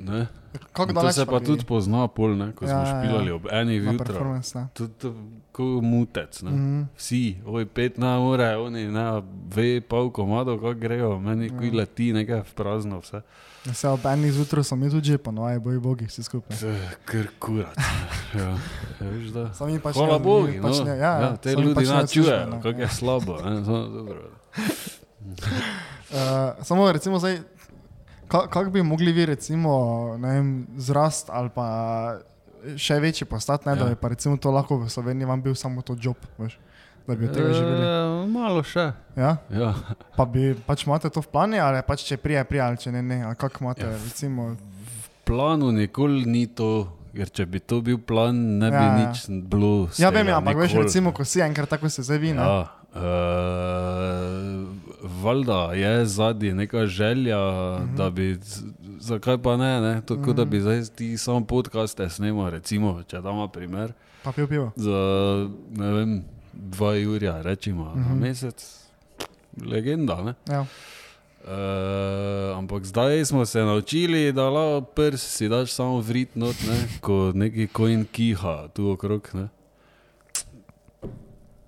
To se pa bi- tudi pozna, pol, ne, ko Ja, smo ja, ja. špilali ob enih na jutra. kot mutec. Ne. Mhm. Vsi, oj, pet na ure, oni ne, ve, pol komado, kako grejo, meni Ja. ja. leti nekaj v prazno vse. Vse ob enih zjutraj so mi tudi pa no, aj boji bogi, vsi skupaj. Eh, Ker kurat. Ja, ja, veš, da. Samo mi pač Hvala ne- Bogu, mi no. pač ne- ja, ja, te samo mi ljudi pač ne ne službe, čujejo, ne, kako ja. je slabo. Ne, samo, dobro. Uh, samo recimo zdaj, kako bi mogli vi recimo, ne vem, zrast ali pa še večji postati, ne, ja. da Ja. bi pa recimo to lahko v Sloveniji vam bil samo to job, veš, da bi od tega živeli. Eh, malo še. Ja? Ja. Pa bi pač imate to v planu, ali pač če prije, prije ali če ne, ne, ali kako imate, ja. Ja. recimo, V planu nikoli ni to, ker če bi to bil plan, ne bi Ja, ja. nič bilo. z ja vem, ja, ampak veš, recimo, ko si enkrat tako se zdaj vi, ne. Ja, uh, valjda je zadnji neka želja, mm Mhm. -hmm. da bi, zakaj pa ne, ne? tako mm -hmm. da bi zdaj ti samo podcaste snemal, recimo, če damo primer, Pa pil pivo. za ne vem, dva jurja, rečemo, mm -hmm. na Mhm. mesec, legenda, ne? Ja. Uh, ampak zdaj smo se naučili, da lahko prs si daš samo vrit not, ne? ko neki koin kiha tu okrog. Ne?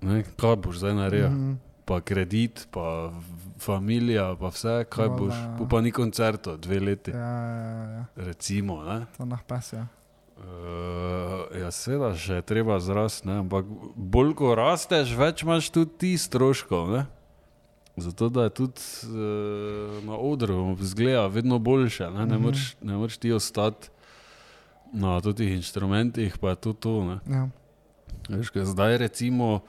Ne? Kaj boš zdaj naredil? Mm. Mhm. Pa kredit, pa familija, pa vse, kaj Valjda, boš. ja. Pa ni koncertov, dve leti, Ja, ja, ja, recimo. Ne? to nah pes, ja. Uh, ja, seveda, še je treba zrasti, ampak bolj ko rasteš, več imaš tudi ti stroškov. Ne? Zato da je tudi uh, na odru zgleda vedno boljše, ne, ne moreš ne moreš ti ostati na teh inštrumentih, pa je to to. Ne. Ja. Veš, zdaj recimo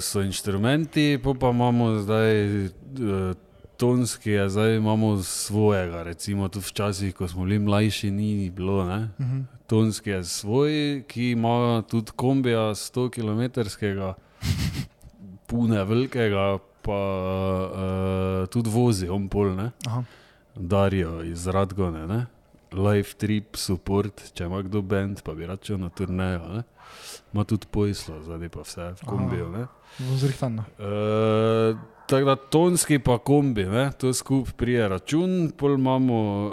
so inštrumenti, pa, pa imamo zdaj uh, tonski, je, zdaj imamo svojega. Recimo tu včasih, ko smo bili mlajši, ni bilo. Ne? Uh -huh. Tonski je svoj, ki ima tudi kombija 100 km, pune velikega, pa uh, tudi vozi, on pol, ne? Aha. Darijo iz Radgone, ne? live trip, support, če ima kdo bend, pa bi račel na turnejo. Ne? Ima tudi pojslo, zdaj pa vse v kombiju. zrihtan. Uh, tako da tonski pa kombi, ne? to skupaj prije račun, pol imamo uh,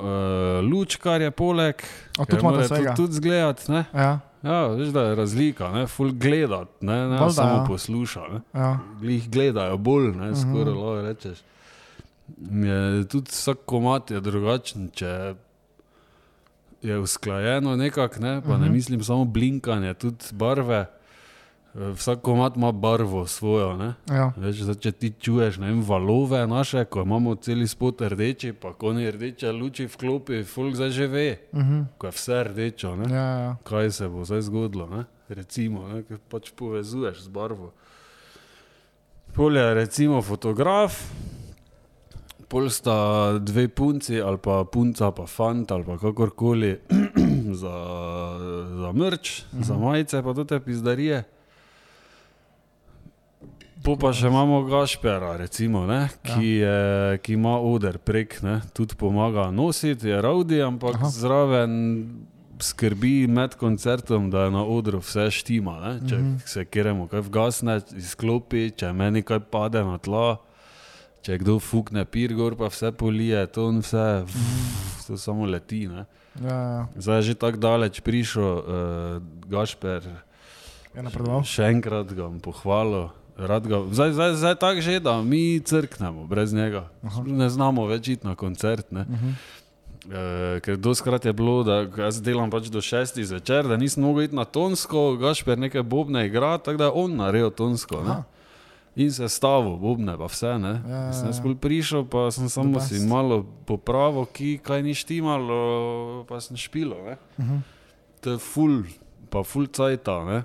luč, kar je poleg. A, tudi mora svojega? Tudi zgledati, ne? Ja, Ja, veš, da je razlika, ne? ful gledati, ne, ne Valjda, samo ja. poslušati. ja. Glih gledajo bolj, ne, skoraj Mhm. lahko rečeš. Je, tudi vsak komat je drugačen, če je usklajeno nekako, ne, pa ne Mhm. mislim samo blinkanje, tudi barve. Eh, Vsak komat ima barvo svojo. Ja. Veš, zdaj, če ti čuješ vem, valove naše, ko imamo cel spot rdeči, pa ko ni rdeče luči v klopi, folk zdaj že ve, Uh -huh. ko je vse rdečo. Ne ja, ja. kaj se bo zdaj zgodilo. Ne? Recimo, ne? ker pač povezuješ z barvo. Pol je recimo fotograf, pol sta dve punci ali pa punca, pa fant ali pa kakorkoli za, za mrč, -huh. za majice, pa tudi pizdarije. Po pa še imamo Gašpera, recimo, ne, ki, je, ki ima oder prek, ne, tudi pomaga nositi, je raudi, ampak Aha. Zraven skrbi med koncertom, da je na odru vse štima. Ne, če Mhm. se kjeremo kaj vgasne, izklopi, če meni kaj pade na tla, če kdo fukne pir gor, pa vse polije, to in vse, vf, to samo leti. Ne. ja, ja. Zdaj je že tako daleč prišel, uh, Gašper. Je napredoval. Še enkrat ga bom pohvalil. Ga, zdaj zdaj, zdaj tako že, da mi crknemo brez njega. Aha. Ne znamo več iti na koncert. Ne? Uh -huh. E, ker doskrat je bilo, da jaz delam pač do šestih zvečer, da nisem mogel iti na tonsko, Gašper nekaj bobne igra, tako da je on naredil tonsko. Ne? In se stavil, bobne pa vse. Ne? Ja, ja, Sem ja. jaz bolj prišel, pa sem samo si malo popravil, ki kaj ni štimalo, pa sem špilo. Ne? Uh -huh. To je ful, pa ful cajta, ne?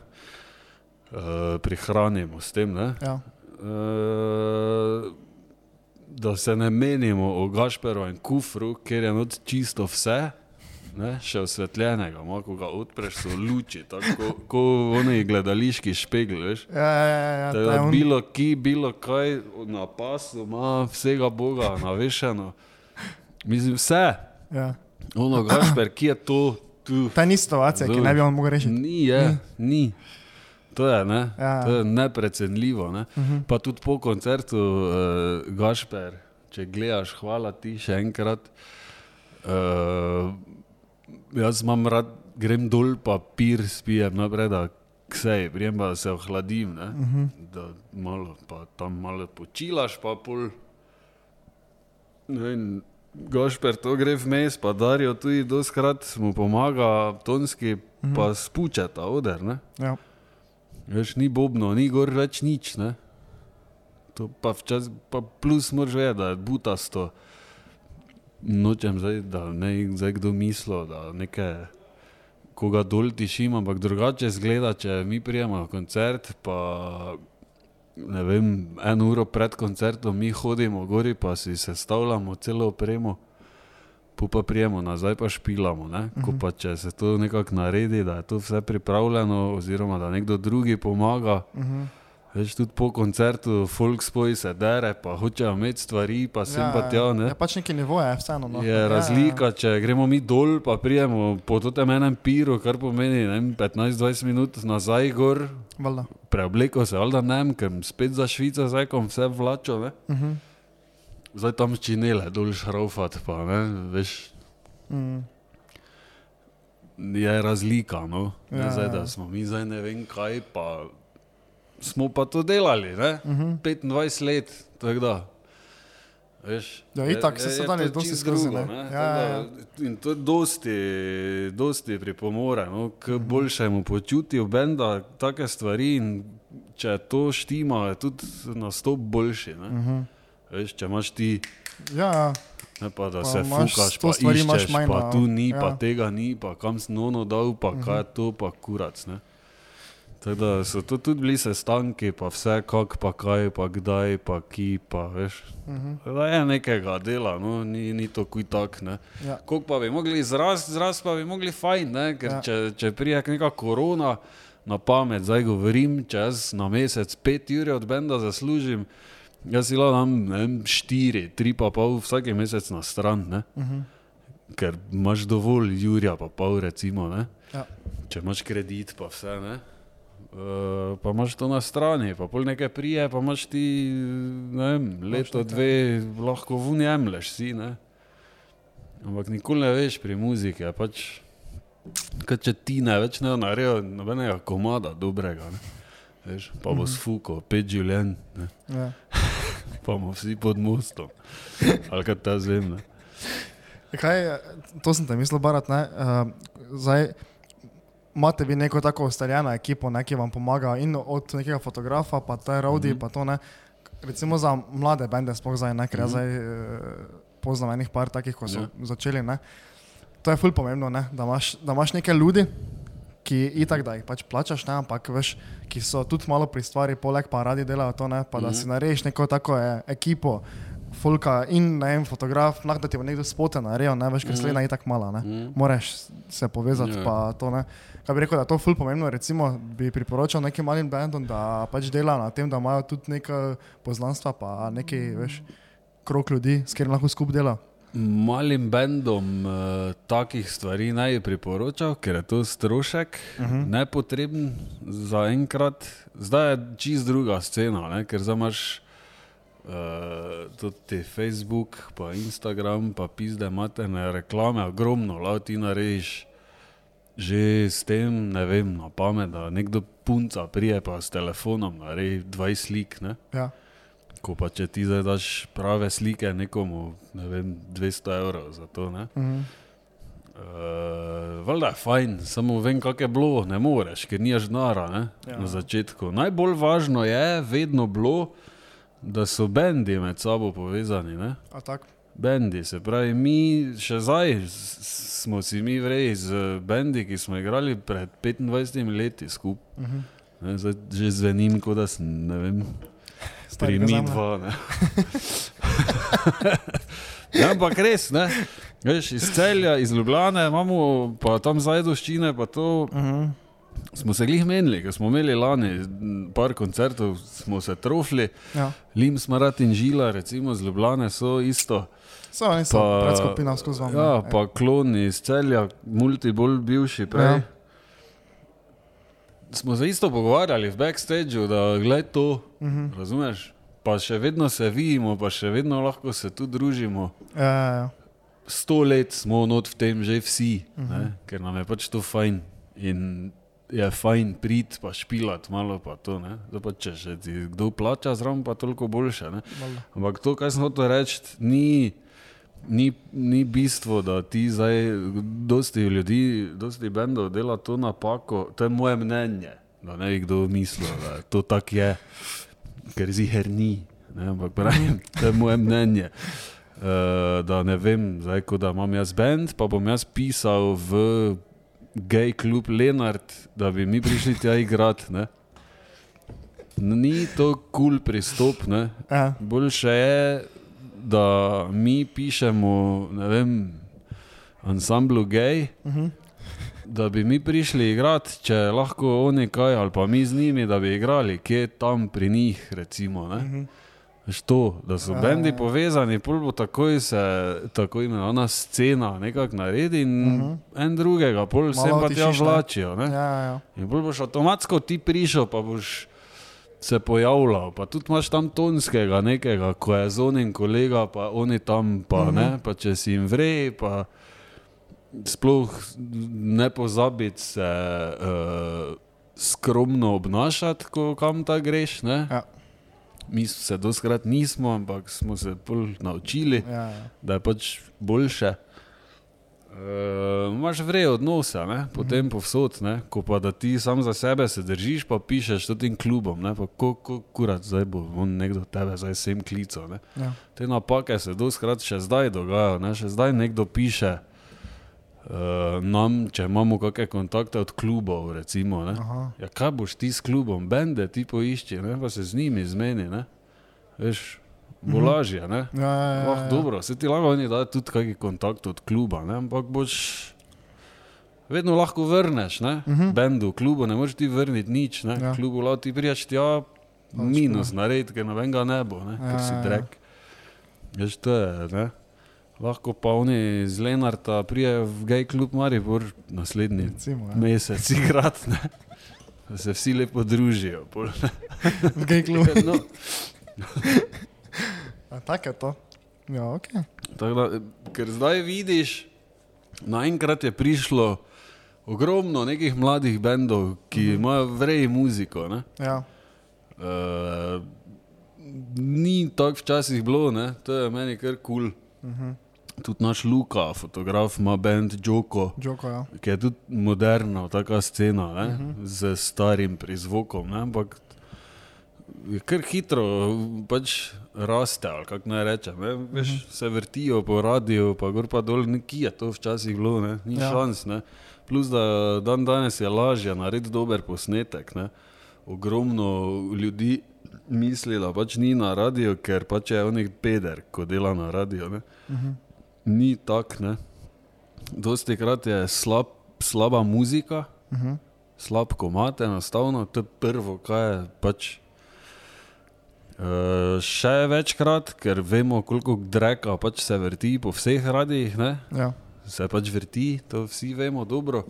Uh, prihranimo s tem, ne? ja. Uh, da se ne menimo o Gašperu in kufru, ker je not čisto vse, ne? še osvetljenega, malo ko ga odpreš, so luči, tako ko, ko oni gledališki špegli, veš. Ja, ja, ja, ja, Da ta je on- bilo ki, bilo kaj na pasu, ima vsega Boga navešeno. Mislim, vse. ja. Ono, Gašper, ki je to tu? Ta ni situacija, ki ne bi on mogel rešiti. Ni, je, ni. To je, ne? Ja. to je neprecenljivo. Ne? Uh -huh. Pa tudi po koncertu, uh, Gašper, če gledaš, hvala ti še enkrat. Uh, jaz imam rad, grem dol, pa pir spijem naprej, da ksej, prijem pa se ohladim, ne? Uh -huh. da malo, pa tam malo počilaš, pa pol. Vem, Gašper, to gre vmes, pa Darijo tudi doskrat mu pomaga, tonski, Mhm. pa spuče ta oder. Ne? ja. Veš, ni bobno, ni gor več nič. Ne? To pa včasih, pa plus moraš vedeti, da je butasto. Nočem zdaj, da ne zdaj kdo misli, da nekaj, koga dol tišim, ampak drugače zgleda, če mi prijemo koncert, pa ne vem, eno uro pred koncertom mi hodimo gori, pa si sestavljamo celo opremo. pu pa prijemo nazaj, pa špilamo. Ne? Ko pa če se to nekako naredi, da je to vse pripravljeno, oziroma da nekdo drugi pomaga. Uh -huh. Več tudi po koncertu, folk spoj se dere, pa hočejo imeti stvari, pa sem pa tja. Ne? Je pač neki nivo, je vseeno. No. Je razlika, če gremo mi dol, pa prijemo po tem enem piru, kar pomeni ne vem, 15-20 minut nazaj gor, Valjda. preobleko se, ali da ne ker spet za Švico, zdaj kom vse vlačo, ne? Uh -huh. zdaj tam činele, dol šraufat, pa ne, veš, mm. je razlika, no, Ja, zdaj, ja. da smo mi zdaj ne vem kaj, pa smo pa to delali, ne, Uh -huh. 25 let, tako da. Veš, Ja, je- itak se sedanje to dosti skozi, drugo, ne. ne, Ja, tako ja, da- In to dosti, dosti pripomore no, k boljšemu počutju benda, take stvari. In če to štima, je tudi nastop boljši. Ne? Uh -huh. Veš, če imaš ti, Ja, ja. ne pa da Pa se fukaš, pa iščeš, manj, pa no. tu ni, Ja. pa tega ni, pa kam si nono dal, pa Mhm. kaj je to, pa kurac. Ne? Tako da so to tudi bili sestanki, pa vse, kak, pa kaj, pa kdaj, pa ki, pa veš. Uh -huh. Da je nekega dela, no, ni, ni to kuj tak. Ne. ja. Koliko pa bi mogli izrast, izrast pa bi mogli fajn, ne? ker Ja. če, če prije neka korona na pamet, zdaj govorim, če jaz na mesec pet ur od benda zaslužim, jaz si lahko dam vem, štiri, tri pa pol vsak mesec na stran, ne? Uh -huh. ker imaš dovolj Jurja pa pol recimo, ne? Ja. če imaš kredit pa vse, ne? Uh, pa imaš to na strani, pa pol nekaj prije, pa imaš ti vem, leto, dve, lahko vunjemleš si. Ne? Ampak nikoli ne veš pri muziki, pač, kot če ti ne več ne naredijo nobenega komada dobrega. Ne? Veš, pa bo sfuko, pet življenj? Ja. pa bomo vsi pod mostom. Ali kaj ta zem. Ne? Kaj, eh, to sem te mislil, Barat. Ne? Uh, zdaj, imate vi neko tako ustaljeno ekipo, ne, ki vam pomaga, in od nekega fotografa, pa ta Rodi, mm -hmm. pa to ne. Recimo za mlade bende, sploh zdaj, ne, ker jaz zdaj uh, poznam enih par takih, ko so Ja. začeli. Ne. To je ful pomembno, ne, da, imaš, da imaš nekaj ljudi, ki itak da jih pač plačaš, ne, ampak veš, ki so tudi malo pri stvari, poleg pa radi delajo to, ne, pa da si narediš neko tako e, ekipo. Folka in ne vem, fotograf, lahko da ti bo nekdo spote naredil, ne veš, ker Mhm. slednja je tako mala, ne. Mhm. Moraš se povezati, Ja. pa to ne. Kaj bi rekel, da je to ful pomembno, recimo bi priporočal nekim malim bandom, da pač dela na tem, da imajo tudi neka poznanstva, pa neki, veš, krok ljudi, s katerimi lahko skupaj dela. Malim bendom uh, takih stvari naj bi priporočal, ker je to strošek, uh -huh. nepotreben za enkrat. Zdaj je čist druga scena, ne? ker zdaj imaš uh, tudi Facebook, pa Instagram, pa pizde materne reklame, ogromno, lahko ti narediš. Že s tem, ne vem, na pamet, da nekdo punca prije pa s telefonom naredi 20 slik. Ne? Ja. Ko pa če ti zdaj daš prave slike nekomu, ne vem, 200 evrov za to. Ne? Mhm. Uh, Valjda je fajn, samo vem, kako je bilo, ne moreš, ker nimaš? Ja. ja. na začetku. Najbolj važno je vedno bilo, da so bendi med sabo povezani. Ne? A tako? Bendi, se pravi, mi še zdaj smo si mi vreji z bendi, ki smo igrali pred 25 leti skupaj. Mhm. Ne, Zdaj že zvenim, kot da sem, ne vem, Starega mi dva. Ja, ampak res, ne. Veš, iz celja, iz Ljubljane imamo pa tam zajdoščine, pa to Mhm. Smo se glih menili, ker smo imeli lani par koncertov, smo se trofli, Ja. Lim, Smarat in Žila, recimo z Ljubljane so isto. So oni so Pa- predskupina skozi vam. Ja, ne. pa kloni iz celja, multi bolj bivši prej. Ja. Smo se isto pogovarjali v backstageu, da gled to, Mhm. razumeš? Pa še vedno se vidimo, pa še vedno lahko se tu družimo. Ja, ja, ja. Sto let smo not v tem že vsi, uh Mhm. -huh. ne? ker nam je pač to fajn. In je fajn priti pa špilat malo pa to. Ne? Zdaj pa če še ti kdo plača zraven, pa toliko boljše. Ne? Ampak to, kar sem hotel reči, ni, ni, ni bistvo, da ti zdaj, dosti ljudi, dosti bendov dela to napako. To je moje mnenje, da ne bi kdo mislil, da to tako je, ker ziher ni. Ne, ampak pravim, to je moje mnenje. Uh, da ne vem, zdaj, da imam jaz bend, pa bom jaz pisal v gej klub Lenart, da bi mi prišli tja igrati. ne. Ni to kul cool pristop. Ja. Boljše je, da mi pišemo, ne vem, ansamblu gej, Mhm. da bi mi prišli igrati, če lahko oni kaj, ali pa mi z njimi, da bi igrali, kje tam pri njih, recimo. Ne? Mhm. Veš To, da so bendi ja. povezani, pol bo takoj se tako imenovana scena nekako naredi in uh Mhm. -huh. en drugega, pol Malo pa tja vlačijo. Ne? Ja, ja. In bolj boš avtomatsko ti prišel, pa boš se pojavljal. Pa tudi imaš tam tonskega nekega, ko je zonin kolega, pa oni tam, pa, uh -huh. ne, pa če si jim vrej, pa sploh ne pozabiti se uh, skromno obnašati, ko kam ta greš. Ne? Ja. Mi se doskrat nismo, ampak smo se naučili Ja, ja. da je pač boljše. Uh, Uh, Imáš vrej odnose, ne? potem mm -hmm. povsod, ne? ko pa da ti sam za sebe se držiš, pa pišeš tem klubom, ne? pa ko, ko kurat zdaj bo on nekdo tebe zdaj sem klical. Ne? Ja. Te napake se doskrat še zdaj dogajajo, ne? še zdaj nekdo piše uh, nam, če imamo kakšne kontakte od klubov, recimo. Ja, kaj boš ti s klubom, bende ti poišči, ne? pa se z njimi zmeni, ne? veš, bo lažje. Ne? Ja, ja, ja, ja. dobro, se ti lahko oni dajo tudi kakšen kontakt od kluba, ne? ampak boš vedno lahko vrneš, ne? Uh -huh. bendu, klubu, ne moreš ti vrniti nič, ne? Mhm. Ja. Ja. klubu lahko ti prijaš tja minus narediti, ker nobenega ne bo, ne? Ja, ker si ja, ja. drek. Veš, to je, ne? Lahko pa oni z Lenarta prijejo v gej klub Maribor naslednji Recimo, ja. mesec igrat, ne? Da se vsi lepo družijo. pol. V gej klubu. No, Tako je to. Ja, ok. Tako Da, ker zdaj vidiš, naenkrat je prišlo ogromno nekih mladih bendov, ki -huh. imajo vrej muziko. Ne? Ja. Uh, ni tako včasih bilo, ne? to je meni kar kul. Cool. -huh. Tudi naš Luka, fotograf, ima bend Joko, Joko, ja. ki je tudi moderna, taka scena, uh -huh. z starim prizvokom. Ne? Ampak je kar hitro pač raste, kako naj rečem. Ne? Veš, uh -huh. Se vrtijo po radiju, pa gor pa dol, neki je to včasih bilo, ne? ni Ja. šans. Ne? Plus, da dan danes je lažje narediti dober posnetek. Ne? Ogromno ljudi misli, da pač ni na radiju, ker pač je onih peder, ko dela na radiju. Uh -huh. Ni tak, ne. Dosti krat je slab, slaba muzika, uh -huh. slab komat, enostavno, to je prvo, kaj je pač. Uh, še večkrat, ker vemo, koliko dreka pač se vrti po vseh radijih, ne? ja. se pač vrti, to vsi vemo dobro.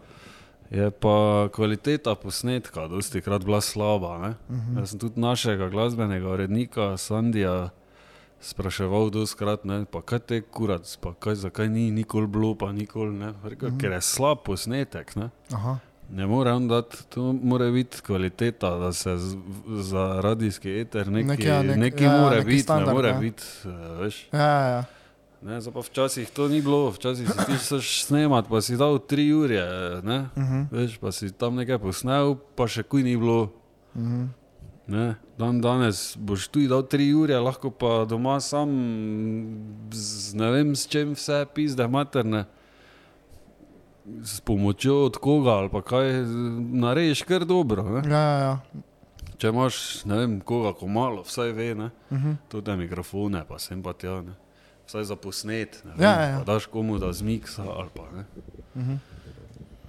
Je pa kvaliteta posnetka, dosti krat bila slaba. Uh -huh. Jaz sem tudi našega glasbenega urednika Sandija spraševal, doskrat, ne, pa kaj te kurac, pa kaj, zakaj ni nikoli bilo, pa nikoli ne. Rekel, -huh. Ker je slab posnetek. Ne. Aha. Ne more on dati, to mora biti kvaliteta, da se z, za radijski eter neki, Neki, ja, nek- neki ja, mora biti, ne standard, more ja. biti, veš. Ja, ja, ja. Ne, pa včasih to ni bilo, včasih si ti šel snemat, pa si dal tri ure, ne, uh Mhm. -huh. veš, pa si tam nekaj posnel, pa še kuj ni bilo. Uh -huh. Ne. Dan danes boš tu dal tri ure, lahko pa doma sam z ne vem s čem vse pizde materne. S pomočjo od koga ali pa kaj narediš kar dobro. Ne? Ja, ja, ja. Če imaš ne vem koga, ko malo, vsaj ve, ne? Uh -huh. tudi mikrofone, pa sem pa tja. Ne? Vsaj za posnet, ne vem, Ja, ja, ja. daš komu da zmiksa ali pa ne. Uh -huh.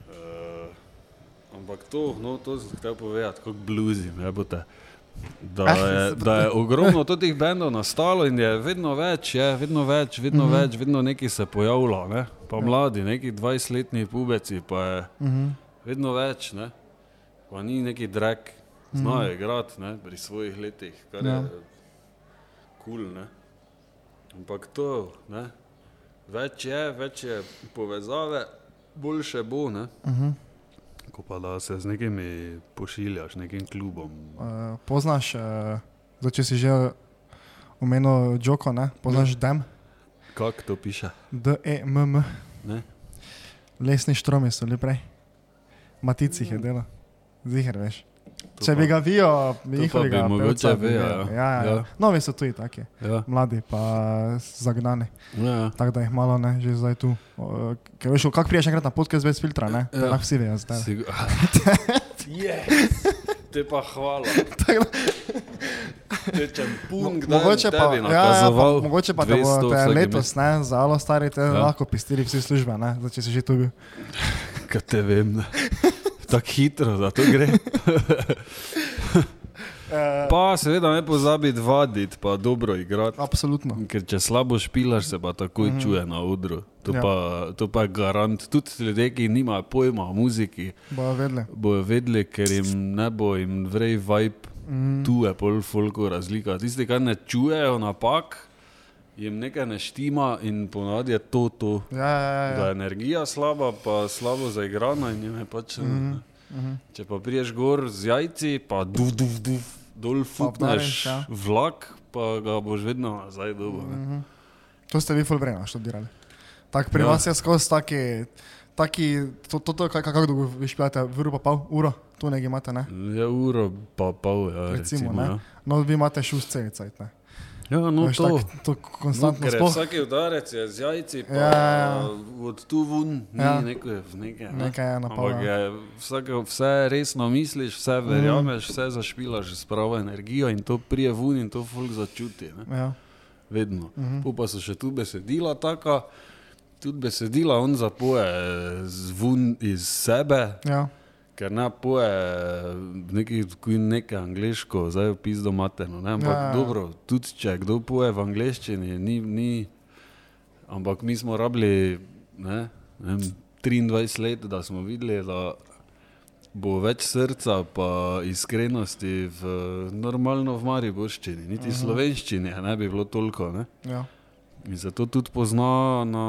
Uh, ampak to, no, to sem hotel povedati, kot bluzi, ne bote. Da Ah, je, se pa- da je ogromno teh bendov nastalo in je vedno več, je, vedno več, vedno Mhm. mm -hmm. več, vedno neki se pojavlja, ne? pa mladi, neki 20-letni pubeci, pa je Uh -huh. vedno več, ne? pa ni neki drek, znajo igrati ne? pri svojih letih, kar Ja. je kul. Cool, ne? Ampak to, ne? več je, več je povezave, boljše bo. Ne? Uh -huh. Ko pa da se z nekimi pošiljaš, nekim klubom. Uh, poznaš, uh, zdaj, če si že omenil Joko, ne? poznaš DEM, Kako to piše? D-E-M-M, Ne? lesni štromi so bili prej, matici jih je delo, ziger veš. Če bi ga vijo, bi njihovega mogoče bi vejo, vedel. ja. Ja, ja, ja. Novi so tuji taki, Ja. mladi pa zagnani, Ja, tako da jih malo ne, že zdaj tu. Ker veš, kako priješ enkrat na podcast brez filtra, ne? Ja. lahko vsi vejo zdaj. Sigur... yes. Te pa hvala. Te če pun, kdaj Mogoče pa, ja, ja, pa, mogoče pa da 200 boste vsak letos, ne, za alo stari, te ja. Lahko pistili vsi službe, ne, zdaj, če si že tu bil. Kaj te vem, ne. Tako hitro, da to gre. Pa seveda ne pozabi vaditi, pa dobro igrati. absolutno. Ker če slabo špilaš, se pa takoj mm -hmm. čuje na odru. To, Ja. ja. pa, to pa je garant. Tudi ljudje, ki nimajo pojma o muziki, Bojo vedeli. bojo vedeli, ker jim ne bo jim vrej vibe, Mm. tu je pol folko razlika. Tisti, ki ne čujejo napak, jim nekaj ne štima in ponavadi je to to. Ja, ja, ja, Da je ja. energija slaba, pa slabo zaigrana in jim je pač. Mm Mhm. -hmm. Če pa priješ gor z jajci, pa duf, duf, duf, dol futneš ja. vlak, pa ga boš vedno nazaj dobil. Mm -hmm. To ste vi fulbreno študirali. Tako pri Ja. ja. vas je skozi taki, taki to, to, to kako dolgo vi špijate, uro pa pol, uro, tu nekaj imate, ne? Ja, uro pa pol, ja, Recimo, recimo, ne? ja. No, vi imate šus celice, ne? Ja, no Veš, to. tak, to konstantno ker je sploh. vsak udarec je z jajci, pa Ja, ja, ja. od tu ven, ni Ja. ja. neko, nekaj. Ne? Nekaj je na je vsake, vse resno misliš, vse verjameš, vse zašpilaš s pravo energijo in to prije ven in to folk začuti. Ne? Ja. Vedno. Uh -huh. Pa so še tu besedila taka, tudi besedila on zapoje zvun iz sebe. Ja. Ker ne poje neki, nekaj angliško, zdaj opis domateno. Ne? Ampak Ja, ja, dobro, tudi če kdo poje v angliščini, ni, ni, ampak mi smo rabili ne, ne vem, 23 let, da smo videli, da bo več srca pa iskrenosti v normalno v mariborščini, niti v slovenščini je ne bi bilo toliko. Ne? Ja. In zato tudi pozna na,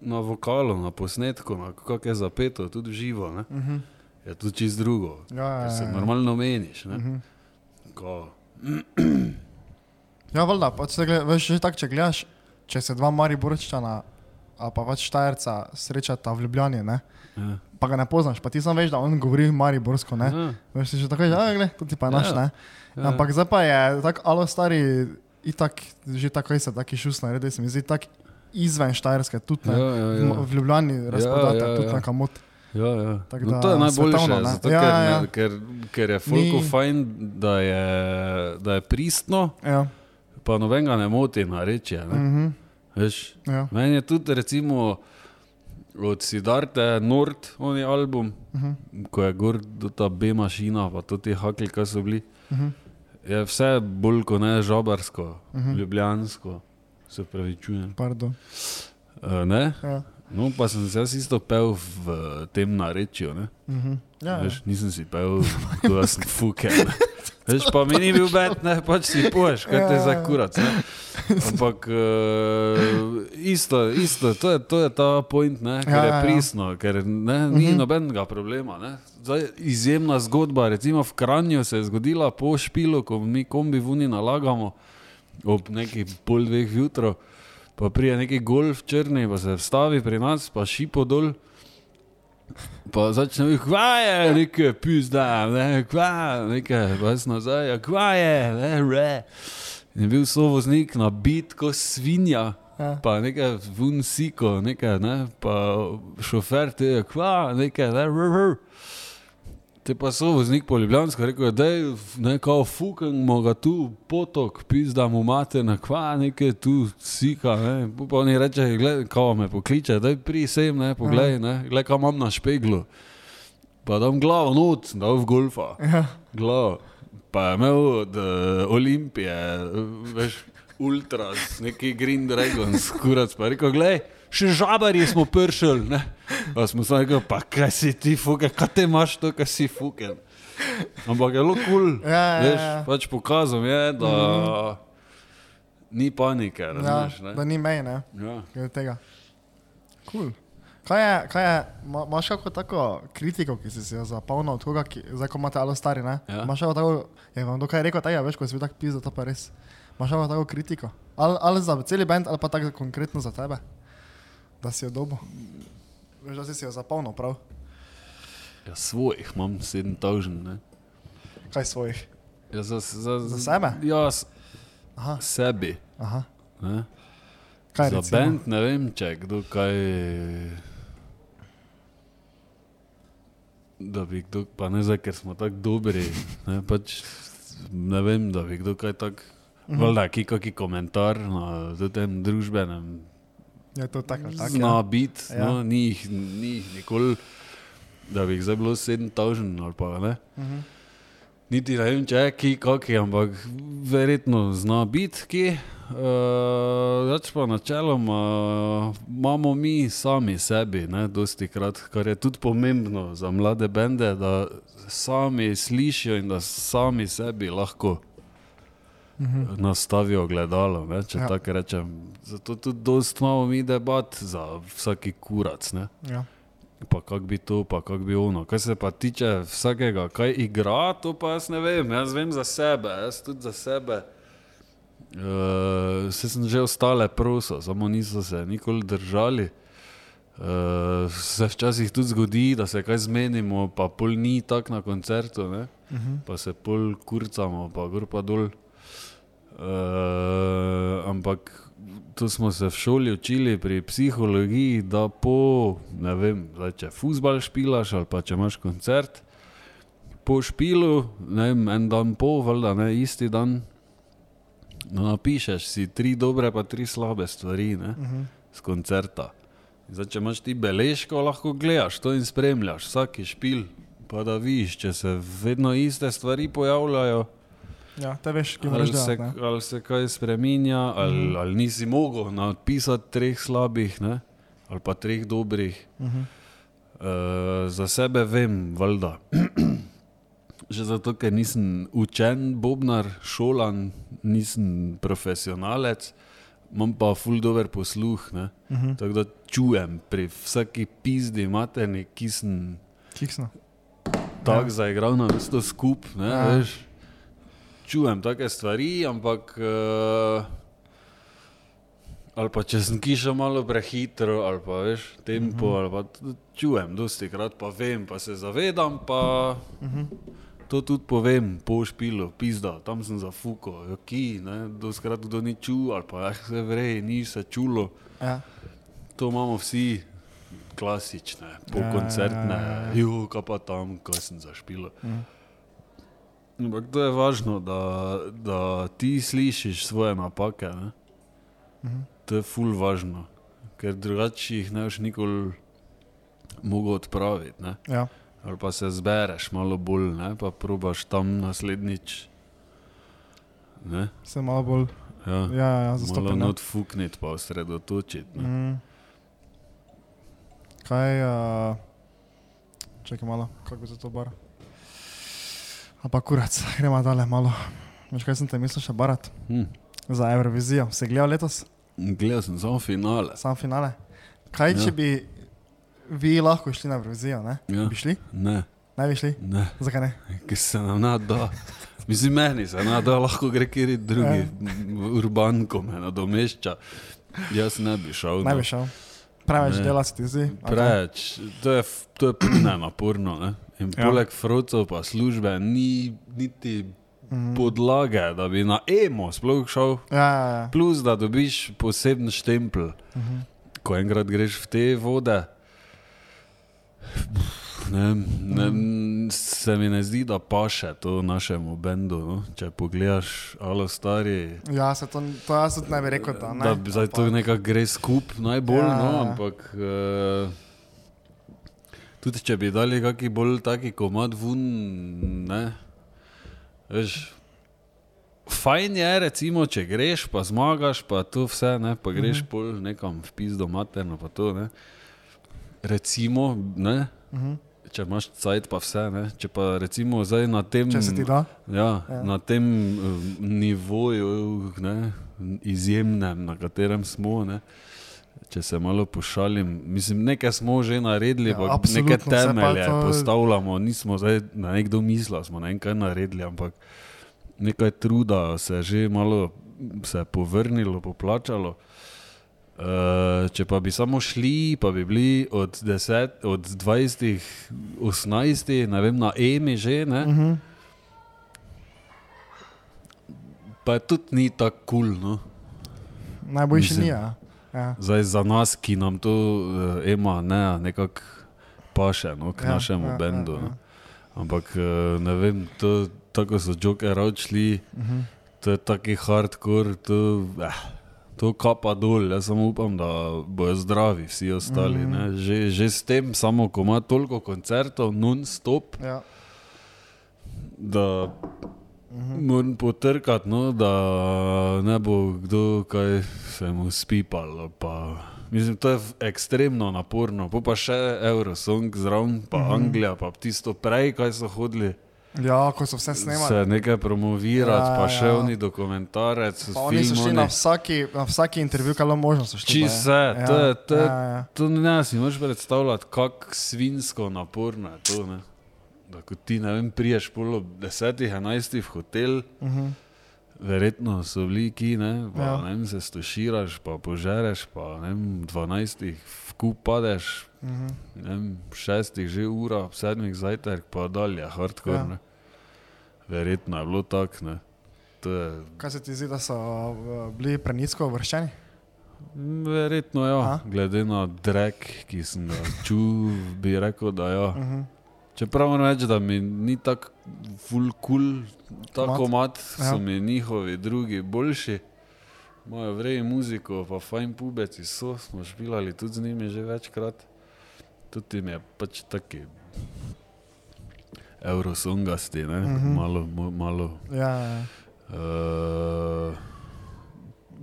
na vokalu, na posnetku, na kako je zapeto, tudi živo. Ne? Uh -huh. Je to čist drugo, Ja, ja, ker se ja. normalno meniš. Ne? Uh -huh. Ko, Ja, valjda, pač se gleda, veš, že tako, če gledaš, če se dva Mariborčana, a pa pač Štajerca srečata v Ljubljani, ne? ja. pa ga ne poznaš, pa ti sam veš, da on govori Mariborsko, ne? Ja, Veš, že tako, ja, gled, to ti pa je naš, Ja. ne? ja. Ampak zdaj pa je tako, alo stari, itak, že tako je se, taki šus naredi, se mi zdi tako izven Štajerske, tudi ne? Ja, ja, ja. V- Ljubljani razprodate, ja, tudi ja. na kamot. Ja, ja. Tako No, da to je najboljše, svetovno, zato, Ja, ker, ja. ne, ker, ker je folko Ni- fajn, da je, da je pristno, Ja, pa nobenega ne moti na reči. uh -huh. Veš, ja. Meni je tudi, recimo, od Sidarte Nord, oni album, uh Mhm. -huh. ko je gor ta B mašina, pa tudi hakli, ki so bili, uh Mhm. -huh. je vse bolj kot ne žabarsko, uh Mhm. -huh. ljubljansko, se pravi, čujem. Pardon. Uh, ne? Ja. No, pa sem se jaz isto pel v tem narečju. Ne? Uh -huh. ja, ja. Veš, nisem si pel, da sem fuke. Veš, pa mi ni bil bed, ne, pač si poješ, kaj te Ja, ja. za kurac. Ne? Ampak uh, isto, isto to, je, to je ta point, ne, ker Ja, je ja, ja. pristno, ker ne, ni nobenega problema. Ne. Zdaj, izjemna zgodba, recimo v Kranju se je zgodila po špilu, ko mi kombi vuni nalagamo ob nekih pol dveh jutra, pa prije neki golf črni, pa se vstavi pri nas, pa šipo dol. Pa začne biti, kva je, nekaj pizda, ne, kva, nekaj, pa jaz nazaj, ja, kva je, ne, re. In je bil sovoznik na bit, kot svinja, Ja. pa nekaj vun siko, nekaj, ne, pa šofer ti je, kva, nekaj, ne, r, r. Te pa sovoznik po Ljubljansko rekel, da je nekako fukamo ga tu, potok, pizda mu mate na kva, nekaj tu sika, ne. Pa oni reče, gledaj, kao me pokliče, daj pri sem, ne, poglej, ne, gledaj, kam imam na špeglu. Pa dam glavo not, da v golfa. Ja. Glavo. Pa je imel od uh, Olimpije, veš, ultras, neki Green Dragons, kurac, pa je rekel, gledaj, še žabarji smo pršili, ne. Pa smo samo rekli, pa kaj si ti fuke, kaj te imaš to, kaj si fuke. Ampak je bilo kul, cool, Ja, ja, veš, ja. pač pokazal je, da ni panike, Ja, razumeš, da ne. ni mej, ne? Ja. Tega. Cool. Kaj je, kaj je, ma- imaš kako tako kritiko, ki si jo zapolnil od koga, ki, zdaj ko imate alo stari, ne? Ja. Imaš kako tako, je vam dokaj rekel, tega, veš, ko si bil tak pizda, to pa res. Imaš kako tako kritiko? Ali, ali za cel band, ali pa tako konkretno za tebe, da si jo dobo. Veš, da si jo zapolnil, prav? ja, svojih imam 7000, ne. Kaj svojih? Ja, za, za, Za sebe? Ja, s- Aha, sebi. aha. Ne? Kaj Za recimo? bend ne vem, če kdo kaj. Da bi kdo, pa ne zdaj, ker smo tako dobri. Ne, pač, ne vem, da bi kdo kaj tak. Mhm. Valjda, ki kaki komentar na tem družbenem Je to tako, tako. zna Ja. biti, Ja. no, ni jih ni jih nikoli, da bi jih zdaj bilo 7000 ali pa ne. Mhm. Niti ne vem, če je ki kaki, ampak verjetno zna biti ki. Uh, Več pa načeloma imamo mi sami sebi, ne, dosti krat, kar je tudi pomembno za mlade bende, da sami slišijo in da sami sebi lahko Mhm. nastavijo gledalo, ne, če Ja. tako rečem. Zato tudi dosti imamo mi debat za vsaki kurac. Ne. Ja. Pa kako bi to, pa kako bi ono. Kar se pa tiče vsakega, kaj igra, to pa jaz ne vem. Jaz vem za sebe, jaz tudi za sebe. Uh, se sem že ostale prosil, samo niso se nikoli držali. Uh, se včasih tudi zgodi, da se kaj zmenimo, pa pol ni tako na koncertu, uh -huh. pa se pol kurcamo, pa gor pa dol. Uh, ampak to smo se v šoli učili pri psihologiji, da po, ne vem, zdaj, če futbal špilaš ali pa če imaš koncert, po špilu, ne vem, en dan po, valjda, ne isti dan, no, napišeš si tri dobre, pa tri slabe stvari ne, uh -huh. z koncerta. Zdaj, če imaš ti beležko, lahko gledaš to in spremljaš vsaki špil, pa da vidiš, če se vedno iste stvari pojavljajo. Ja, te veš, Ali moraš se, delati. ne. ali se kaj spremenja, ali, mm. ali nisi mogel napisati treh slabih, ne? ali pa treh dobrih. Uh -huh. Uh, za sebe vem, valjda. Že zato, ker nisem učen, bobnar, šolan, nisem profesionalec, imam pa ful dober posluh. Uh Mhm. -huh. Tako da čujem pri vsaki pizdi materni, ki sem Kiksno. tako Ja. zaigral na mesto skup. Ne, Ja. ja. Čujem take stvari, ampak. Uh, ali pa če sem kišal malo prehitro, ali pa veš, tempo, uh -huh. ali pa čujem, dosti krat pa vem, pa se zavedam, pa uh -huh. to tudi povem po špilu, pizda, tam sem zafuko, jo ki, ne, doskrat kdo ni čul, ali pa eh, se vrej, ni se čulo. Ja. To imamo vsi klasične, po Ja, ja, ja, ja, ja. ju, kaj pa tam, kaj sem zašpil. Mhm. Ampak to je važno, da, da ti slišiš svoje napake. Ne? Mhm. To je ful važno, ker drugače jih ne boš nikoli mogel odpraviti. Ne? Ja. Ali pa se zbereš malo bolj, ne? pa probaš tam naslednjič. Ne? Se malo bolj. Ja. Ja, ja, ja Malo zastopljeno. not fukniti, pa osredotočiti. ne. Mm. Kaj, uh, čakaj malo, kako se to bar. Ampak kurac, gremo dalje malo. Veš kaj sem te mislil še barat? Hm. Za Eurovizijo. Se gledal letos, Gledal sem samo finale. sam finale. Kaj, Ja. če bi vi lahko šli na Eurovizijo, ne? Ja. Bi šli? Ne, Ne bi šli? ne. Zakaj ne? ki se nam nada. Mislim, meni se nada, lahko gre kjer drugi, Ja. urban, ko me nadomešča. Jaz ne bi šel. Ne no. bi šel. Preveč Ne. dela se ti zdi. Preveč, to je, to je naporno. Ne? In Ja. poleg frocov pa službe ni niti Mhm. podlage, da bi na emo sploh šel. Ja, ja, ja. Plus, da dobiš poseben štempel, Mhm. ko enkrat greš v te vode. Ne, ne, se mi ne zdi, da paše to našemu bendu. No? Če pogledaš, alo stari, Ja, se to, to jaz tudi ne bi rekel, da ne. da zdaj to nekako gre skup najbolj, Ja, ja, no, ja. ampak uh, tudi če bi dali kakšen bolj taki komad vun, ne, veš. Fajn je, recimo, če greš, pa zmagaš, pa to vse, ne, pa greš uh -huh. pol nekam v pizdo materno, pa to, ne. Recimo, ne, Uh -huh. če imaš cajt, pa vse, ne, če pa recimo zdaj na tem... Ja, Ja. Na tem uh, nivoju, ne, izjemnem, na katerem smo, ne, če se malo pošalim, mislim, nekaj smo že naredili, Ja, pa temelje to- postavljamo, nismo zdaj na nekdo mislili, smo ne vem kaj naredili, ampak nekaj truda se je že malo se povrnilo, poplačalo. Uh, če pa bi samo šli, pa bi bili od, 10, od 20, 18, ne vem, na EMI že, ne, Uh -huh. pa tudi ni tako kul. Cool, no. Najboljši Mislim- ni, ja. Ja. Zdaj za nas, ki nam to uh, ima, ne, nekako paše no, k Ja, našemu ja, ja, bendu. ja, Ja, ja. ja. Ampak uh, ne vem, to, tako so Joker odšli, Uh -huh. to je taki hardcore, to, eh, to kapa dol. Jaz samo upam, da bojo zdravi vsi ostali. Mhm. Mm. Že, že s tem, samo ko ima toliko koncertov, non-stop, ja. da Mhm. Moram potrkati, no, da ne bo kdo kaj se mu spipal. Pa. Mislim, to je ekstremno naporno. Po pa še Eurosong zraven, pa uh -huh. Anglija, pa tisto prej, kaj so hodili. ja, ko so vse snemali. Se nekaj promovirati, Ja, ja, pa še ja. oni dokumentarec, Pa oni so šli film. na oni- vsaki, na vsaki intervju, kaj možno so šli. Čisto baje. vse, to je- to ja, ja. To ne si moš predstavljati, kako svinsko naporno je to. Ne? Da ko ti ne vem, priješ polo desetih, enajstih v hotel, Uh -huh. Verjetno so bili ki, ne, pa, Ja. ne vem, se stoširaš, pa požereš, pa ne vem, 12 v kup padeš, Mhm. ne vem, šestih že ura, ob sedmih zajtrk, pa dalje, hardcore. Ja. Ja. Verjetno je bilo tako, ne. Je, Kaj se ti zdi, da so uh, bili prenizko uvrščeni? mm, verjetno ja, Aha. glede na drek, ki sem ga čutil, bi rekel, da ja. Uh -huh. Čeprav moram reči, da mi ni tako full cool, tako mat, Ja. so mi njihovi drugi boljši. Imajo vreji muziko, pa fajn pubeci so, smo špilali tudi z njimi že večkrat. Tudi jim je pač taki eurosongasti, ne, uh -huh. malo, malo. Ja, ja. Uh,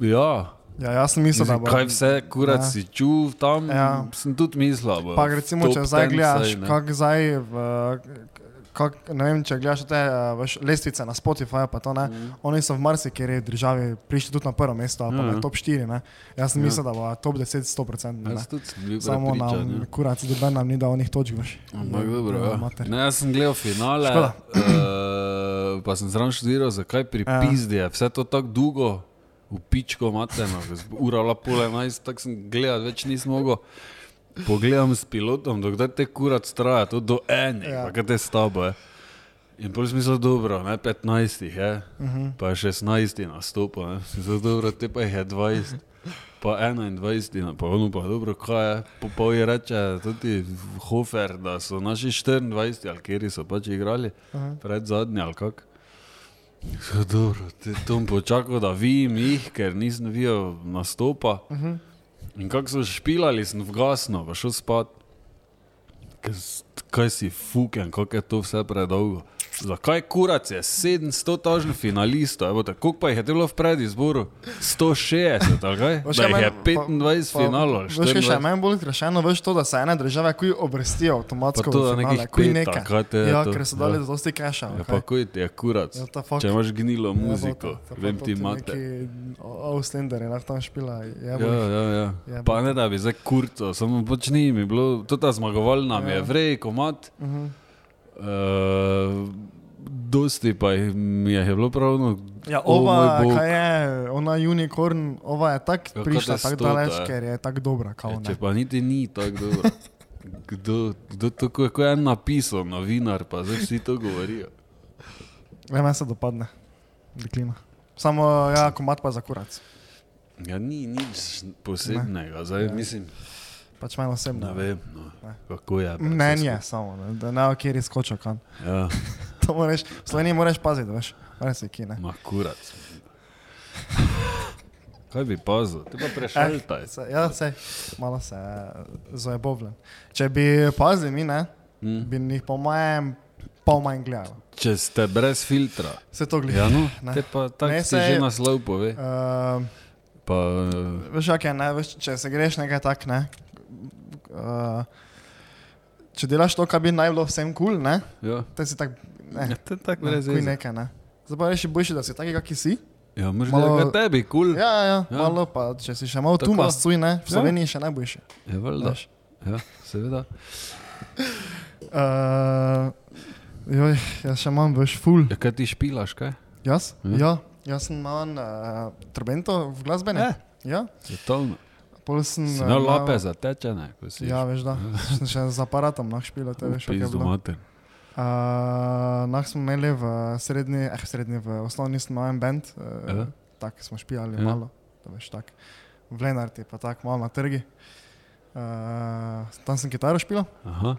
ja, ja, jaz sem mislil, da bo. kaj vse, kurat Ja. si čuv tam, Ja. sem tudi mislil. bo Pa v recimo, če zdaj 10 gledaš, kako zdaj, v, kak, ne vem, če gledaš te veš, lestvice na Spotify, pa to ne. Mhm. Oni so v marsikeri državi prišli tudi na prvo mesto, pa Ja, na top 4. Ne. Jaz sem Ja. mislil, da bo top 10 100%. Ne. Jaz tudi sem bil Samo nam, ja. kurac, da nam ni dal onih točk. veš. Ampak dobro, Ja, ja. Ne, jaz sem gledal finale, uh, pa sem zraven študiral, zakaj pri Ja. pizdi je vse to tako dolgo, v pičko mateno, ura la pol enajst, tako sem gledal, več nisem mogel. Pogledam s pilotom, dokdaj te kurat traja, to do enih, Ja. kaj te stabo je. In pol sem mislil, dobro, ne 15 je, Uh -huh. pa je 16 nastopil, ne. Sem mislil, dobro, te pa jih je 20. Pa 21, pa ono pa dobro, kaj je. Po pol je reče tudi Hofer, da so naši 24, ali kjer so pač igrali, Aha. pred zadnji ali kak. Ja, dobro, te tom počakal, da vidim jih, ker nisem videl nastopa. Uh -huh. In kako so špilali, sem vgasno, pa šel spat. Kaj si fuken, kako je to vse predolgo. Zakaj kurac je 700 tažn finalistov, evo, tako pa jih je bilo v predizboru? 160, ali kaj? Veš, Da jih je meni- 25 pa- finalov. Veš, kaj še 24. je meni bolj zgrešeno, veš to, da se ene države kuj obrestijo avtomatsko to v finale, kuj nekaj. kaj te Ja, to, ker so dali ja. dosti keša. Ja, pa kuj ti je kurac. Ja, fuck. Če imaš gnilo Ja, muziko, to- vem ti mate. Neki Auslander je lahko tam špila. Ja, ja, ja. Je Pa ne da bi zdaj kurco, samo pač ni mi bilo, to ta zmagovalna mi je Ja. vrej, komat. Uh -huh. Uh, dosti pa jih mi je bilo pravno. Ja, ova, bog. kaj je, ona unicorn, ova je tako Ja, prišla, je tako stota, daleč, ker je tako dobra, kao Ja, če pa niti ni tako dobro. Kdo, kdo to, ko ko je napisal, novinar, pa zdaj vsi to govorijo. Ja, meni se dopadne, deklina. Samo, ja, komat pa za kurac. Ja, ni nič posebnega, zdaj ja. mislim, Pač meni osebno. ne vem, no, Ne. kako je. Mnenje skupaj. samo, ne, da ne okjer izkoča kam. Ja, To moraš, v Sloveniji moraš paziti, veš, res je kine. ma kurac. Kaj bi pazil? Ti pa prešaltaj. Eh, se, ja, se, malo se zajebovljen. Če bi pazili mi, ne, Hm? bi jih po mojem pol manj gledali. Če ste brez filtra. Se to gleda. Ja, no, Ne. te pa tako Ne, saj- že naslov pove. Uh, Pa, eh, veš, okay, ne, veš, če se greš nekaj tak, ne. Uh, če delaš to, kar bi naj bilo vsem kul, cool, ne, ja, te si tak, ja, ne, to je tako ne, kuj nekaj, ne. Zdaj pa reši boljši, da si taki, kaki si. Ja, možeš Malo- malo... tebi, kul. Cool. Ja, ja, ja, Ja. malo pa, če si še malo tu mascuj, ne, v Ja. Sloveniji še najboljši. Je valjda. Ja, seveda. Uh, joj, jaz še imam veš ful. Ja, kaj ti špilaš, kaj? Jaz? Ja. Ja, jaz sem imel uh, Trobento v glasbeni. Eh. Ja, Svetovno. Pol sem. Si eh, imel imel- lape zatečene, ko si Ja, veš, da. Sem še z aparatom nahšpil, te veš, kaj je bilo. Uh, nah smo imeli v srednji, eh, srednji, v osnovni smo imeli en band, uh, Ja. tako smo špijali Ja. malo, da veš, tako. V Lenarti pa tako malo na trgi. Uh, tam sem kitaro špil, Aha.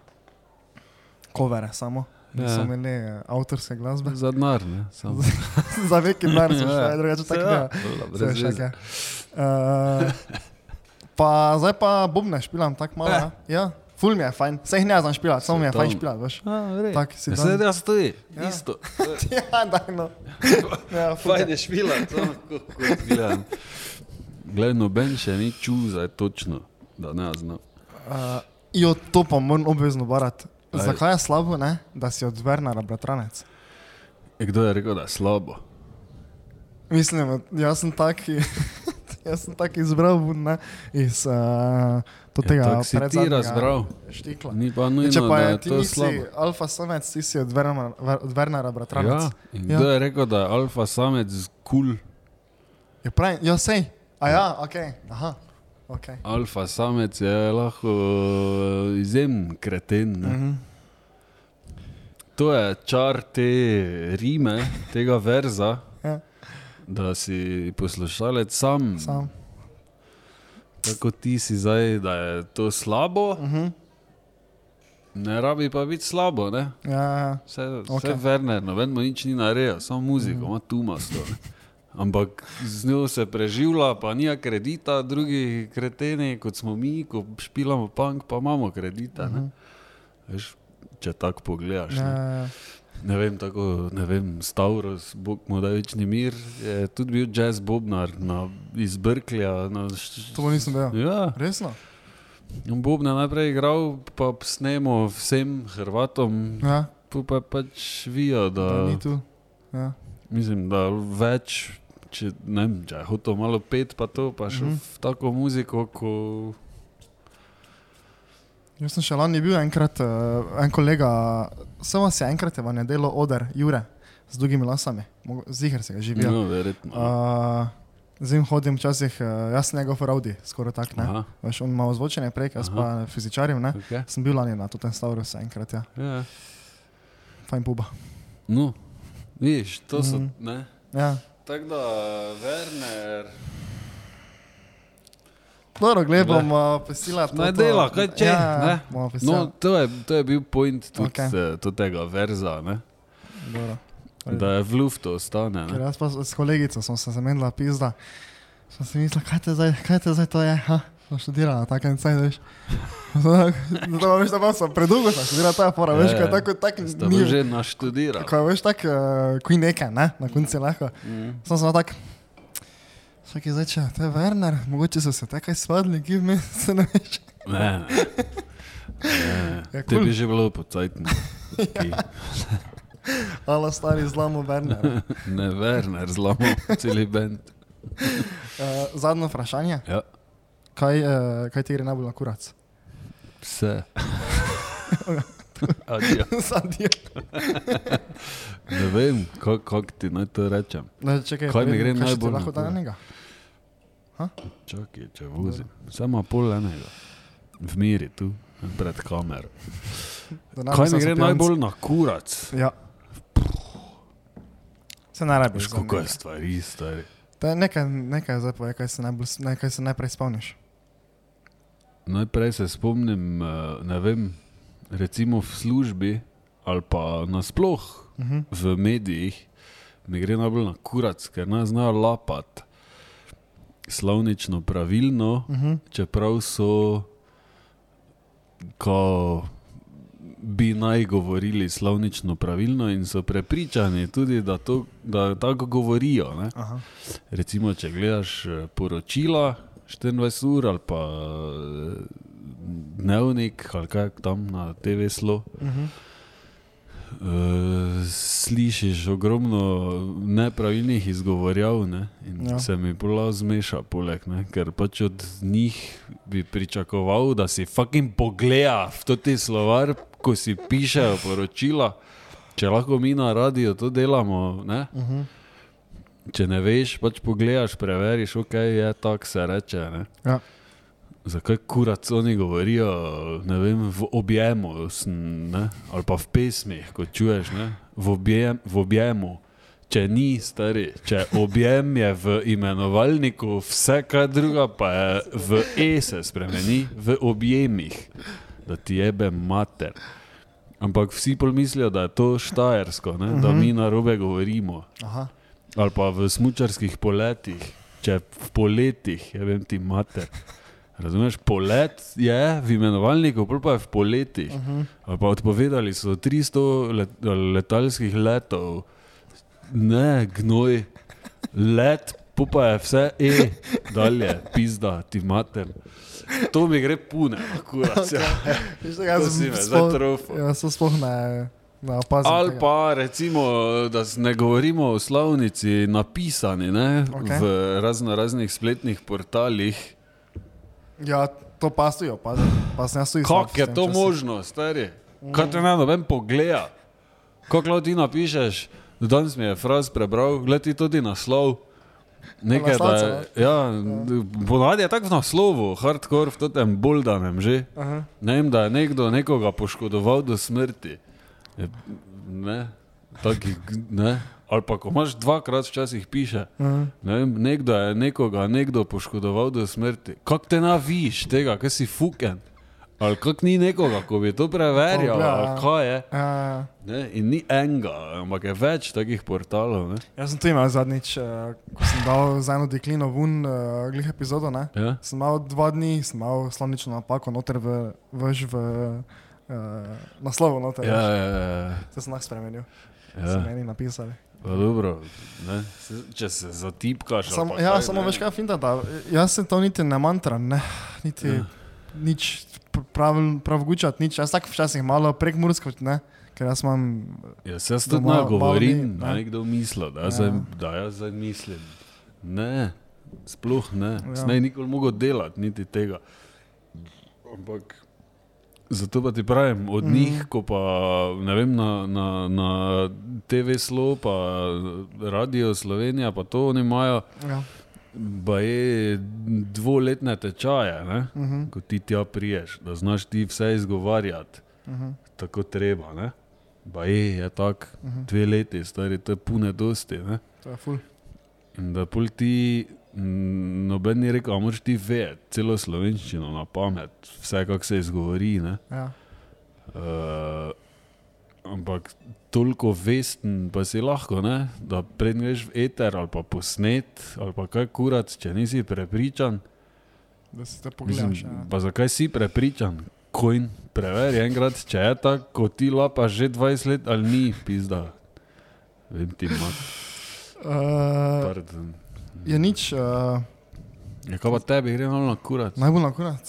covere samo. Niso Ja. imeli eh, avtorske glasbe. Za denar, ne? Za neki denar Ja. drugače tako Ja, ne. Vse brez. Uh, pa zdaj pa bobne špilam tako malo. Eh. Ja. ja, ful mi je fajn. Vse jih ne znam špilat, samo mi je fajn Svetovno. špilat, veš. Tak si Ja, dan. se da stoji, Ja. isto. ja, daj no. Ja, Fajn je špilat, samo kot gledam. Glej, noben še ni čul, zdaj točno, da ne znam. Uh, jo, to pa moram obvezno barati. Aj. Zakaj je slabo, ne, da si od Vernara bratranec? E, Kdo je rekel, da je slabo? Mislim, jaz sem taki. Jaz sem tako izbral ne, iz uh, tega tako si ti predzadnjega razbral. štikla. Ni pa nujno, Če pa da je je ti to nisi slabo. alfa samec, ti si od Wernera, od Wernera bratranec. Ja, in Ja. kdo je rekel, da je alfa samec kul? Cool? Je pravi, ja, sej. A ja, ok, aha. Okay. Alfa samec je lahko eh, izjemen kreten. Ne? Mhm. To je čar te rime, tega verza, da si poslušalec sam. sam. Tako ti si zdaj, da je to slabo, Mhm. ne rabi pa biti slabo. Ne? Ja, ja. Vse, vse okay. Werner, noben mu nič ni naredil, samo muziko, Mhm. ima tu masto. ne. Ampak z njo se preživlja, pa nija kredita, drugi kreteni, kot smo mi, ko špilamo punk, pa imamo kredita. Ne? Veš, če tako pogledaš. Ja, Ne? ja, ja. Ne vem, tako, ne vem, Stavros, Bog mu da večni mir, je tudi bil jazz bobnar na, iz Brklja. Na, š- To pa nisem vedel. Ja, Resno? on Bobna najprej igral, pa snemo vsem Hrvatom, Ja, pa pa pač vijo, da da. Ja. mislim, da več, če, ne vem, če je hotel malo pet, pa to, pa Mhm. mm -hmm. v tako muziko, ko Jaz sem še lani bil enkrat, uh, en kolega, sem vas je enkrat v nedelo oder, Jure, z dolgimi lasami, ziger se ga živijo. no, verjetno. Uh, Z njim hodim včasih, uh, jaz njegov Audi, skoraj tak. ne. Aha, Veš, on ima ozvočenje prej, jaz Aha. pa fizičarim. Ne? okay. Sem bil lani na tem Stavrosu enkrat, ja. ja. Fajn puba. No, vidiš, to so. Mhm. Ne? Ja. Tako da, Werner. Dobro, gled Ne. bom uh, pesila. Naj to- dela, kaj če, Ja, ne? bomo pesila. No, to je, to je bil point tudi okay. tega verza, ne? Dobro. da je v luftu ostane. Ker Ne? jaz pa s kolegico sem se zamenjala pizda. Sem si mislila, kaj te zdaj, kaj te zdaj to je, ha? Sem študirala na takem cajt, veš. Zato veš, da pa sem predolgo sem študirala, to je fora, veš, Ja, kaj ja. tako, tako Sta ni. pa že naštudirali. Ko veš, tako, uh, kuj nekaj, ne, na koncu je lahko. Mm. Sem samo tak, čakaj zdaj, če to je Werner, mogoče so se takaj spadli, ki me se ne veš. Ne, ne. Ja, Te kul. bi že bilo pocajtno. Hvala stari zlamo Werner. Ne, Werner, zlomil cel bend. Uh, zadnje vprašanje, Ja, kaj, uh, kaj ti gre najbolj na kurac? vse. Adijo. Zadnje. Ne vem, kako kak ti naj to rečem. Ne, čakaj, Kaj mi gre najbolj na lahko da kurac? Enega? Čakaj, če vozim. Samo pol enega. V miri tu, pred kamero. Kaj mi gre najbolj na kurac? Ja. Se ne rabiš. Koliko je stvari, stari. To je nekaj, nekaj zdaj povej, kaj se, najbolj, nekaj se najprej spomniš. Najprej se spomnim, eh, ne vem, recimo v službi ali pa nasploh Uh -huh. v medijih, mi gre najbolj na kurac, ker ne znajo lapati slovnično pravilno, Uh -huh. čeprav so, ko bi naj govorili slovnično pravilno in so prepričani tudi, da, to, da tako govorijo. Recimo, če gledaš eh, poročila 24 ur ali pa eh, dnevnik ali kaj tam na TV slo. Uh -huh. Uh, slišiš ogromno nepravilnih izgovorjav ne? in Ja. se mi polav zmeša, poleg, ne? ker pač od njih bi pričakoval, da si fucking pogleda v to ti slovar, ko si pišejo poročila. Če lahko mi na radiju to delamo, ne? Uh -huh. če ne veš, pač pogledaš, preveriš, ok, je tako se reče. Ne? Ja. Zakaj kurac oni govorijo vem, v objemu sn, ne? ali pa v pesmih, ko čuješ ne? v, objem, v objemu. Če ni stari, če objem je v imenovalniku, vse kaj druga pa je v E se spremeni, v objemih, da ti jebe mater. Ampak vsi pol mislijo, da je to štajersko, ne? da mi na robe govorimo. Aha. Ali pa v smučarskih poletih, če v poletih, je vem ti mater. Razumeš, polet je v imenovalniku, pa je v poletih. Uh -huh. Ali pa odpovedali so 300 let, letalskih letov, ne gnoj, let, pa je vse e, dalje, pizda, ti mater. To mi gre pune, kurac. Ja. Veš, da jaz sem zdaj trofil. Jaz sem sploh ne, opazim Ali tega. pa recimo, da ne govorimo o slovnici napisani ne, Okej. v razno raznih spletnih portalih. Ja, to pa stoji opazim. Pa sem jaz tudi Kako je to včasih. možno, stari? Kaj te ne noben pogleda? Kako lahko ti napišeš, danes mi je fraz prebral, gledaj ti tudi naslov. Nekaj, da je, ja, ponavadi je tako v naslovu, hardcore v tem boldanem že. Aha. Ne vem, da je nekdo nekoga poškodoval do smrti. Ne, taki, ne. Ali pa ko imaš dvakrat včasih piše, Aha. ne vem, nekdo je nekoga nekdo poškodoval do smrti. Kako te naviš tega, kaj si fuken? Ali kako ni nekoga, ko bi to preverjal, ali ja. kaj je. Ja, Ne? In ni enega, ampak je več takih portalov. Ne? jaz sem tu imel zadnjič, uh, ko sem dal za eno deklino ven, uh, glih epizodo, ne? Ja? Sem imel dva dni, sem imel slovnično napako noter v, vž v uh, naslovu noter. Ja, veš. ja, ja, To sem lahko spremenil. ja. So meni napisali. Dobro, ne? Če se zatipkaš. ali Sam, pa ja, kaj, samo ne. veš kaj finta, da jaz se to niti ne mantram, ne, niti Ja. nič prav, prav gučat, nič. Jaz tako včasih malo prek mursko, ne, ker jaz imam, Jaz, jaz tudi Doma- ne govorim, da ne. nekdo misli, da, Ja. zdaj, da jaz zdaj mislim. Ne, sploh ne. Ja. Ne, nikoli mogel delati, niti tega. Ampak zato pa ti pravim, od Mhm. mm. njih, ko pa ne vem, na, na, na TV Slo, pa Radio Slovenija, pa to oni imajo, ja, pa je dvoletne tečaje, ne? uh -huh, ko ti tja priješ, da znaš ti vse izgovarjati uh -huh, tako treba. Ne? Ba je, je tako, uh -huh. dve leti, stari, to je pune dosti. Ne? to je ful. In da pol ti, noben ni rekel, a moraš ti vedeti celo slovenščino na pamet, vse kako se izgovori. Ne? Ja. Uh, ampak toliko vesten pa si lahko, ne? da prednješ v eter ali pa posnet ali pa kaj kurat, če nisi prepričan. Da si te pogledaš. Mislim, Ja. pa zakaj si prepričan? Kojn, preveri enkrat, če je tako, kot ti lapa že 20 let ali ni, pizda. Vem ti, mat, Uh, pardon. Je nič, uh, Ja, kaj pa tebi gre malo na kurat? najbolj na kurac.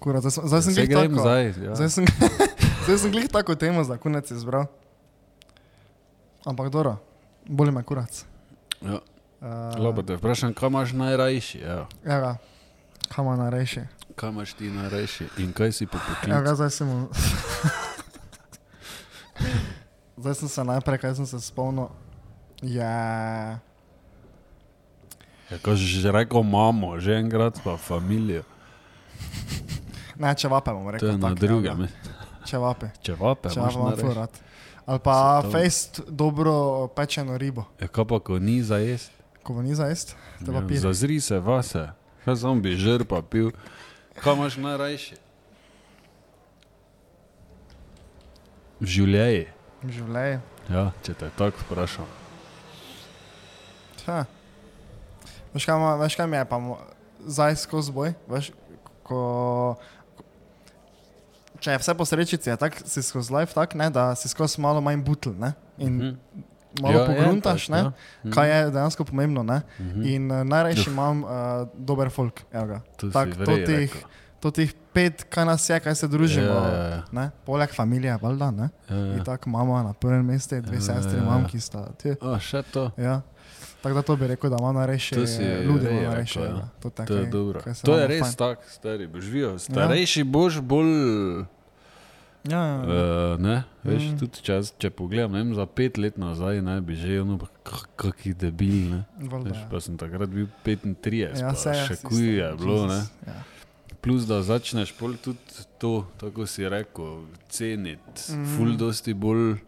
Kurac, zdaj, zdaj sem Se glih tako. zdaj. Ja. Zdaj sem, zdaj sem glih tako temo za kunec izbral. Ampak dobro, boli me kurac. Ja. Uh, Lopo te vprašam, kaj imaš najrajši? Ja. Ja, kaj ima na reši? Kaj imaš ti najrajši in kaj si po Ja, zdaj sem. zdaj sem se najprej, kaj sem se spomnil. Ja, Ja, ko si že rekel mamo, že enkrat pa familijo. ne, če vape bom To rekel. je na tako, drugem. ja, Če vape, Če vape, če vape najrajši. furat. Ali pa to- fejst dobro pečeno ribo, Ja, kaj pa, ko ni za jesti? ko ni za jest, te pa Ja, pije. Zazri se vase, kaj sam bi žr pa pil. Kaj imaš najrajši? V življenju. V življenju. Ja, če te tako vprašam. Ha. Veš, kaj, ima- veš, kaj mi je pa zdaj skozi boj? Veš, ko, če je vse po srečici, je tako si skozi life tak, ne, da si skozi malo manj butl ne, in Mhm. malo Ja, ja, je pogruntaš, tako, ne, ja. Mhm. kaj je dejansko pomembno. Ne, Mhm. in uh, najrajši imam uh, dober folk. tak, to tih-. To tih pet, kaj nas je, kaj se družimo. Ja, ja, ja. Ne, poleg familije, valjda, ne. Ja, ja. In tako mama na prvem mestu, dve Ja, sestri ja, ja. ki sta ti. A, še to. Ja. Tako da to bi rekel, da na reši, ljudi rekel, reši. ja. Ja. To, To je dobro. se To je res tako, stari, boš živel. Starejši boš bolj, Ja, ja, ja. uh, ne, veš, Mm. tudi čas, če pogledam, vem, za pet let nazaj, ne bi že ono, kakšni debil, ne. Valjda, Veš, ja. pa sem takrat bil 35, Ja, ja, še si kuj je bilo. Jesus, Ja. Plus da začneš pol tudi to, tako si rekel, ceniti, mm ful dosti bolj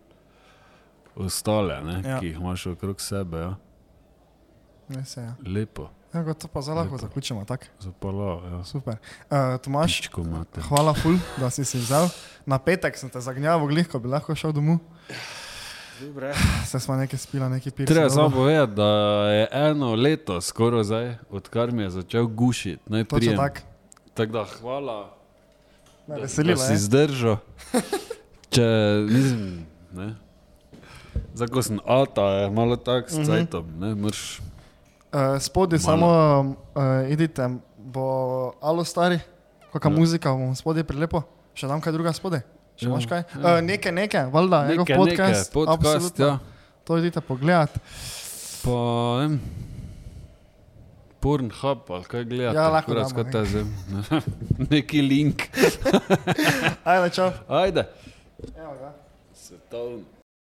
ostale, ne, Ja. ja. ki jih imaš okrog sebe. Ja. Ne, se, ja. Lepo, Ja, to pa zelo lahko Lepo. zaključimo. Tak. zapala, ja. Super. Uh, Tomaš, Pičko imate. hvala ful, da si si vzel. Na petek sem te zagnjal, glih, ko bi lahko šel domov. Dobre. Se smo nekaj spila, nekaj pili. Treba samo povedati, da je eno leto skoraj zdaj, odkar mi je začel gušiti. Naj Točno prijem. tako. Tako da hvala, Me da, Veselilo da si je. zdržal. Če, mislim, ne. Zdaj, ko sem ata, je malo tako s Mhm. cajtom, ne, mrš. Uh, spodaj samo uh, idite, bo alo stari, kakšna Ja. muzika, bom spodaj prilepo. Še tam kaj druga spodaj? Če Ja, imaš kaj? ja. Uh, nekaj, nekaj, valjda, njegov podcast. nekaj, podcast, absolutno. ja. To idite pogledat. Pa, ne Pornhub ali kaj gledate. Ja, lahko damo, kaj ta zdaj. Neki link. Ajde, čau. Ajde. Evo ga. Svetovno.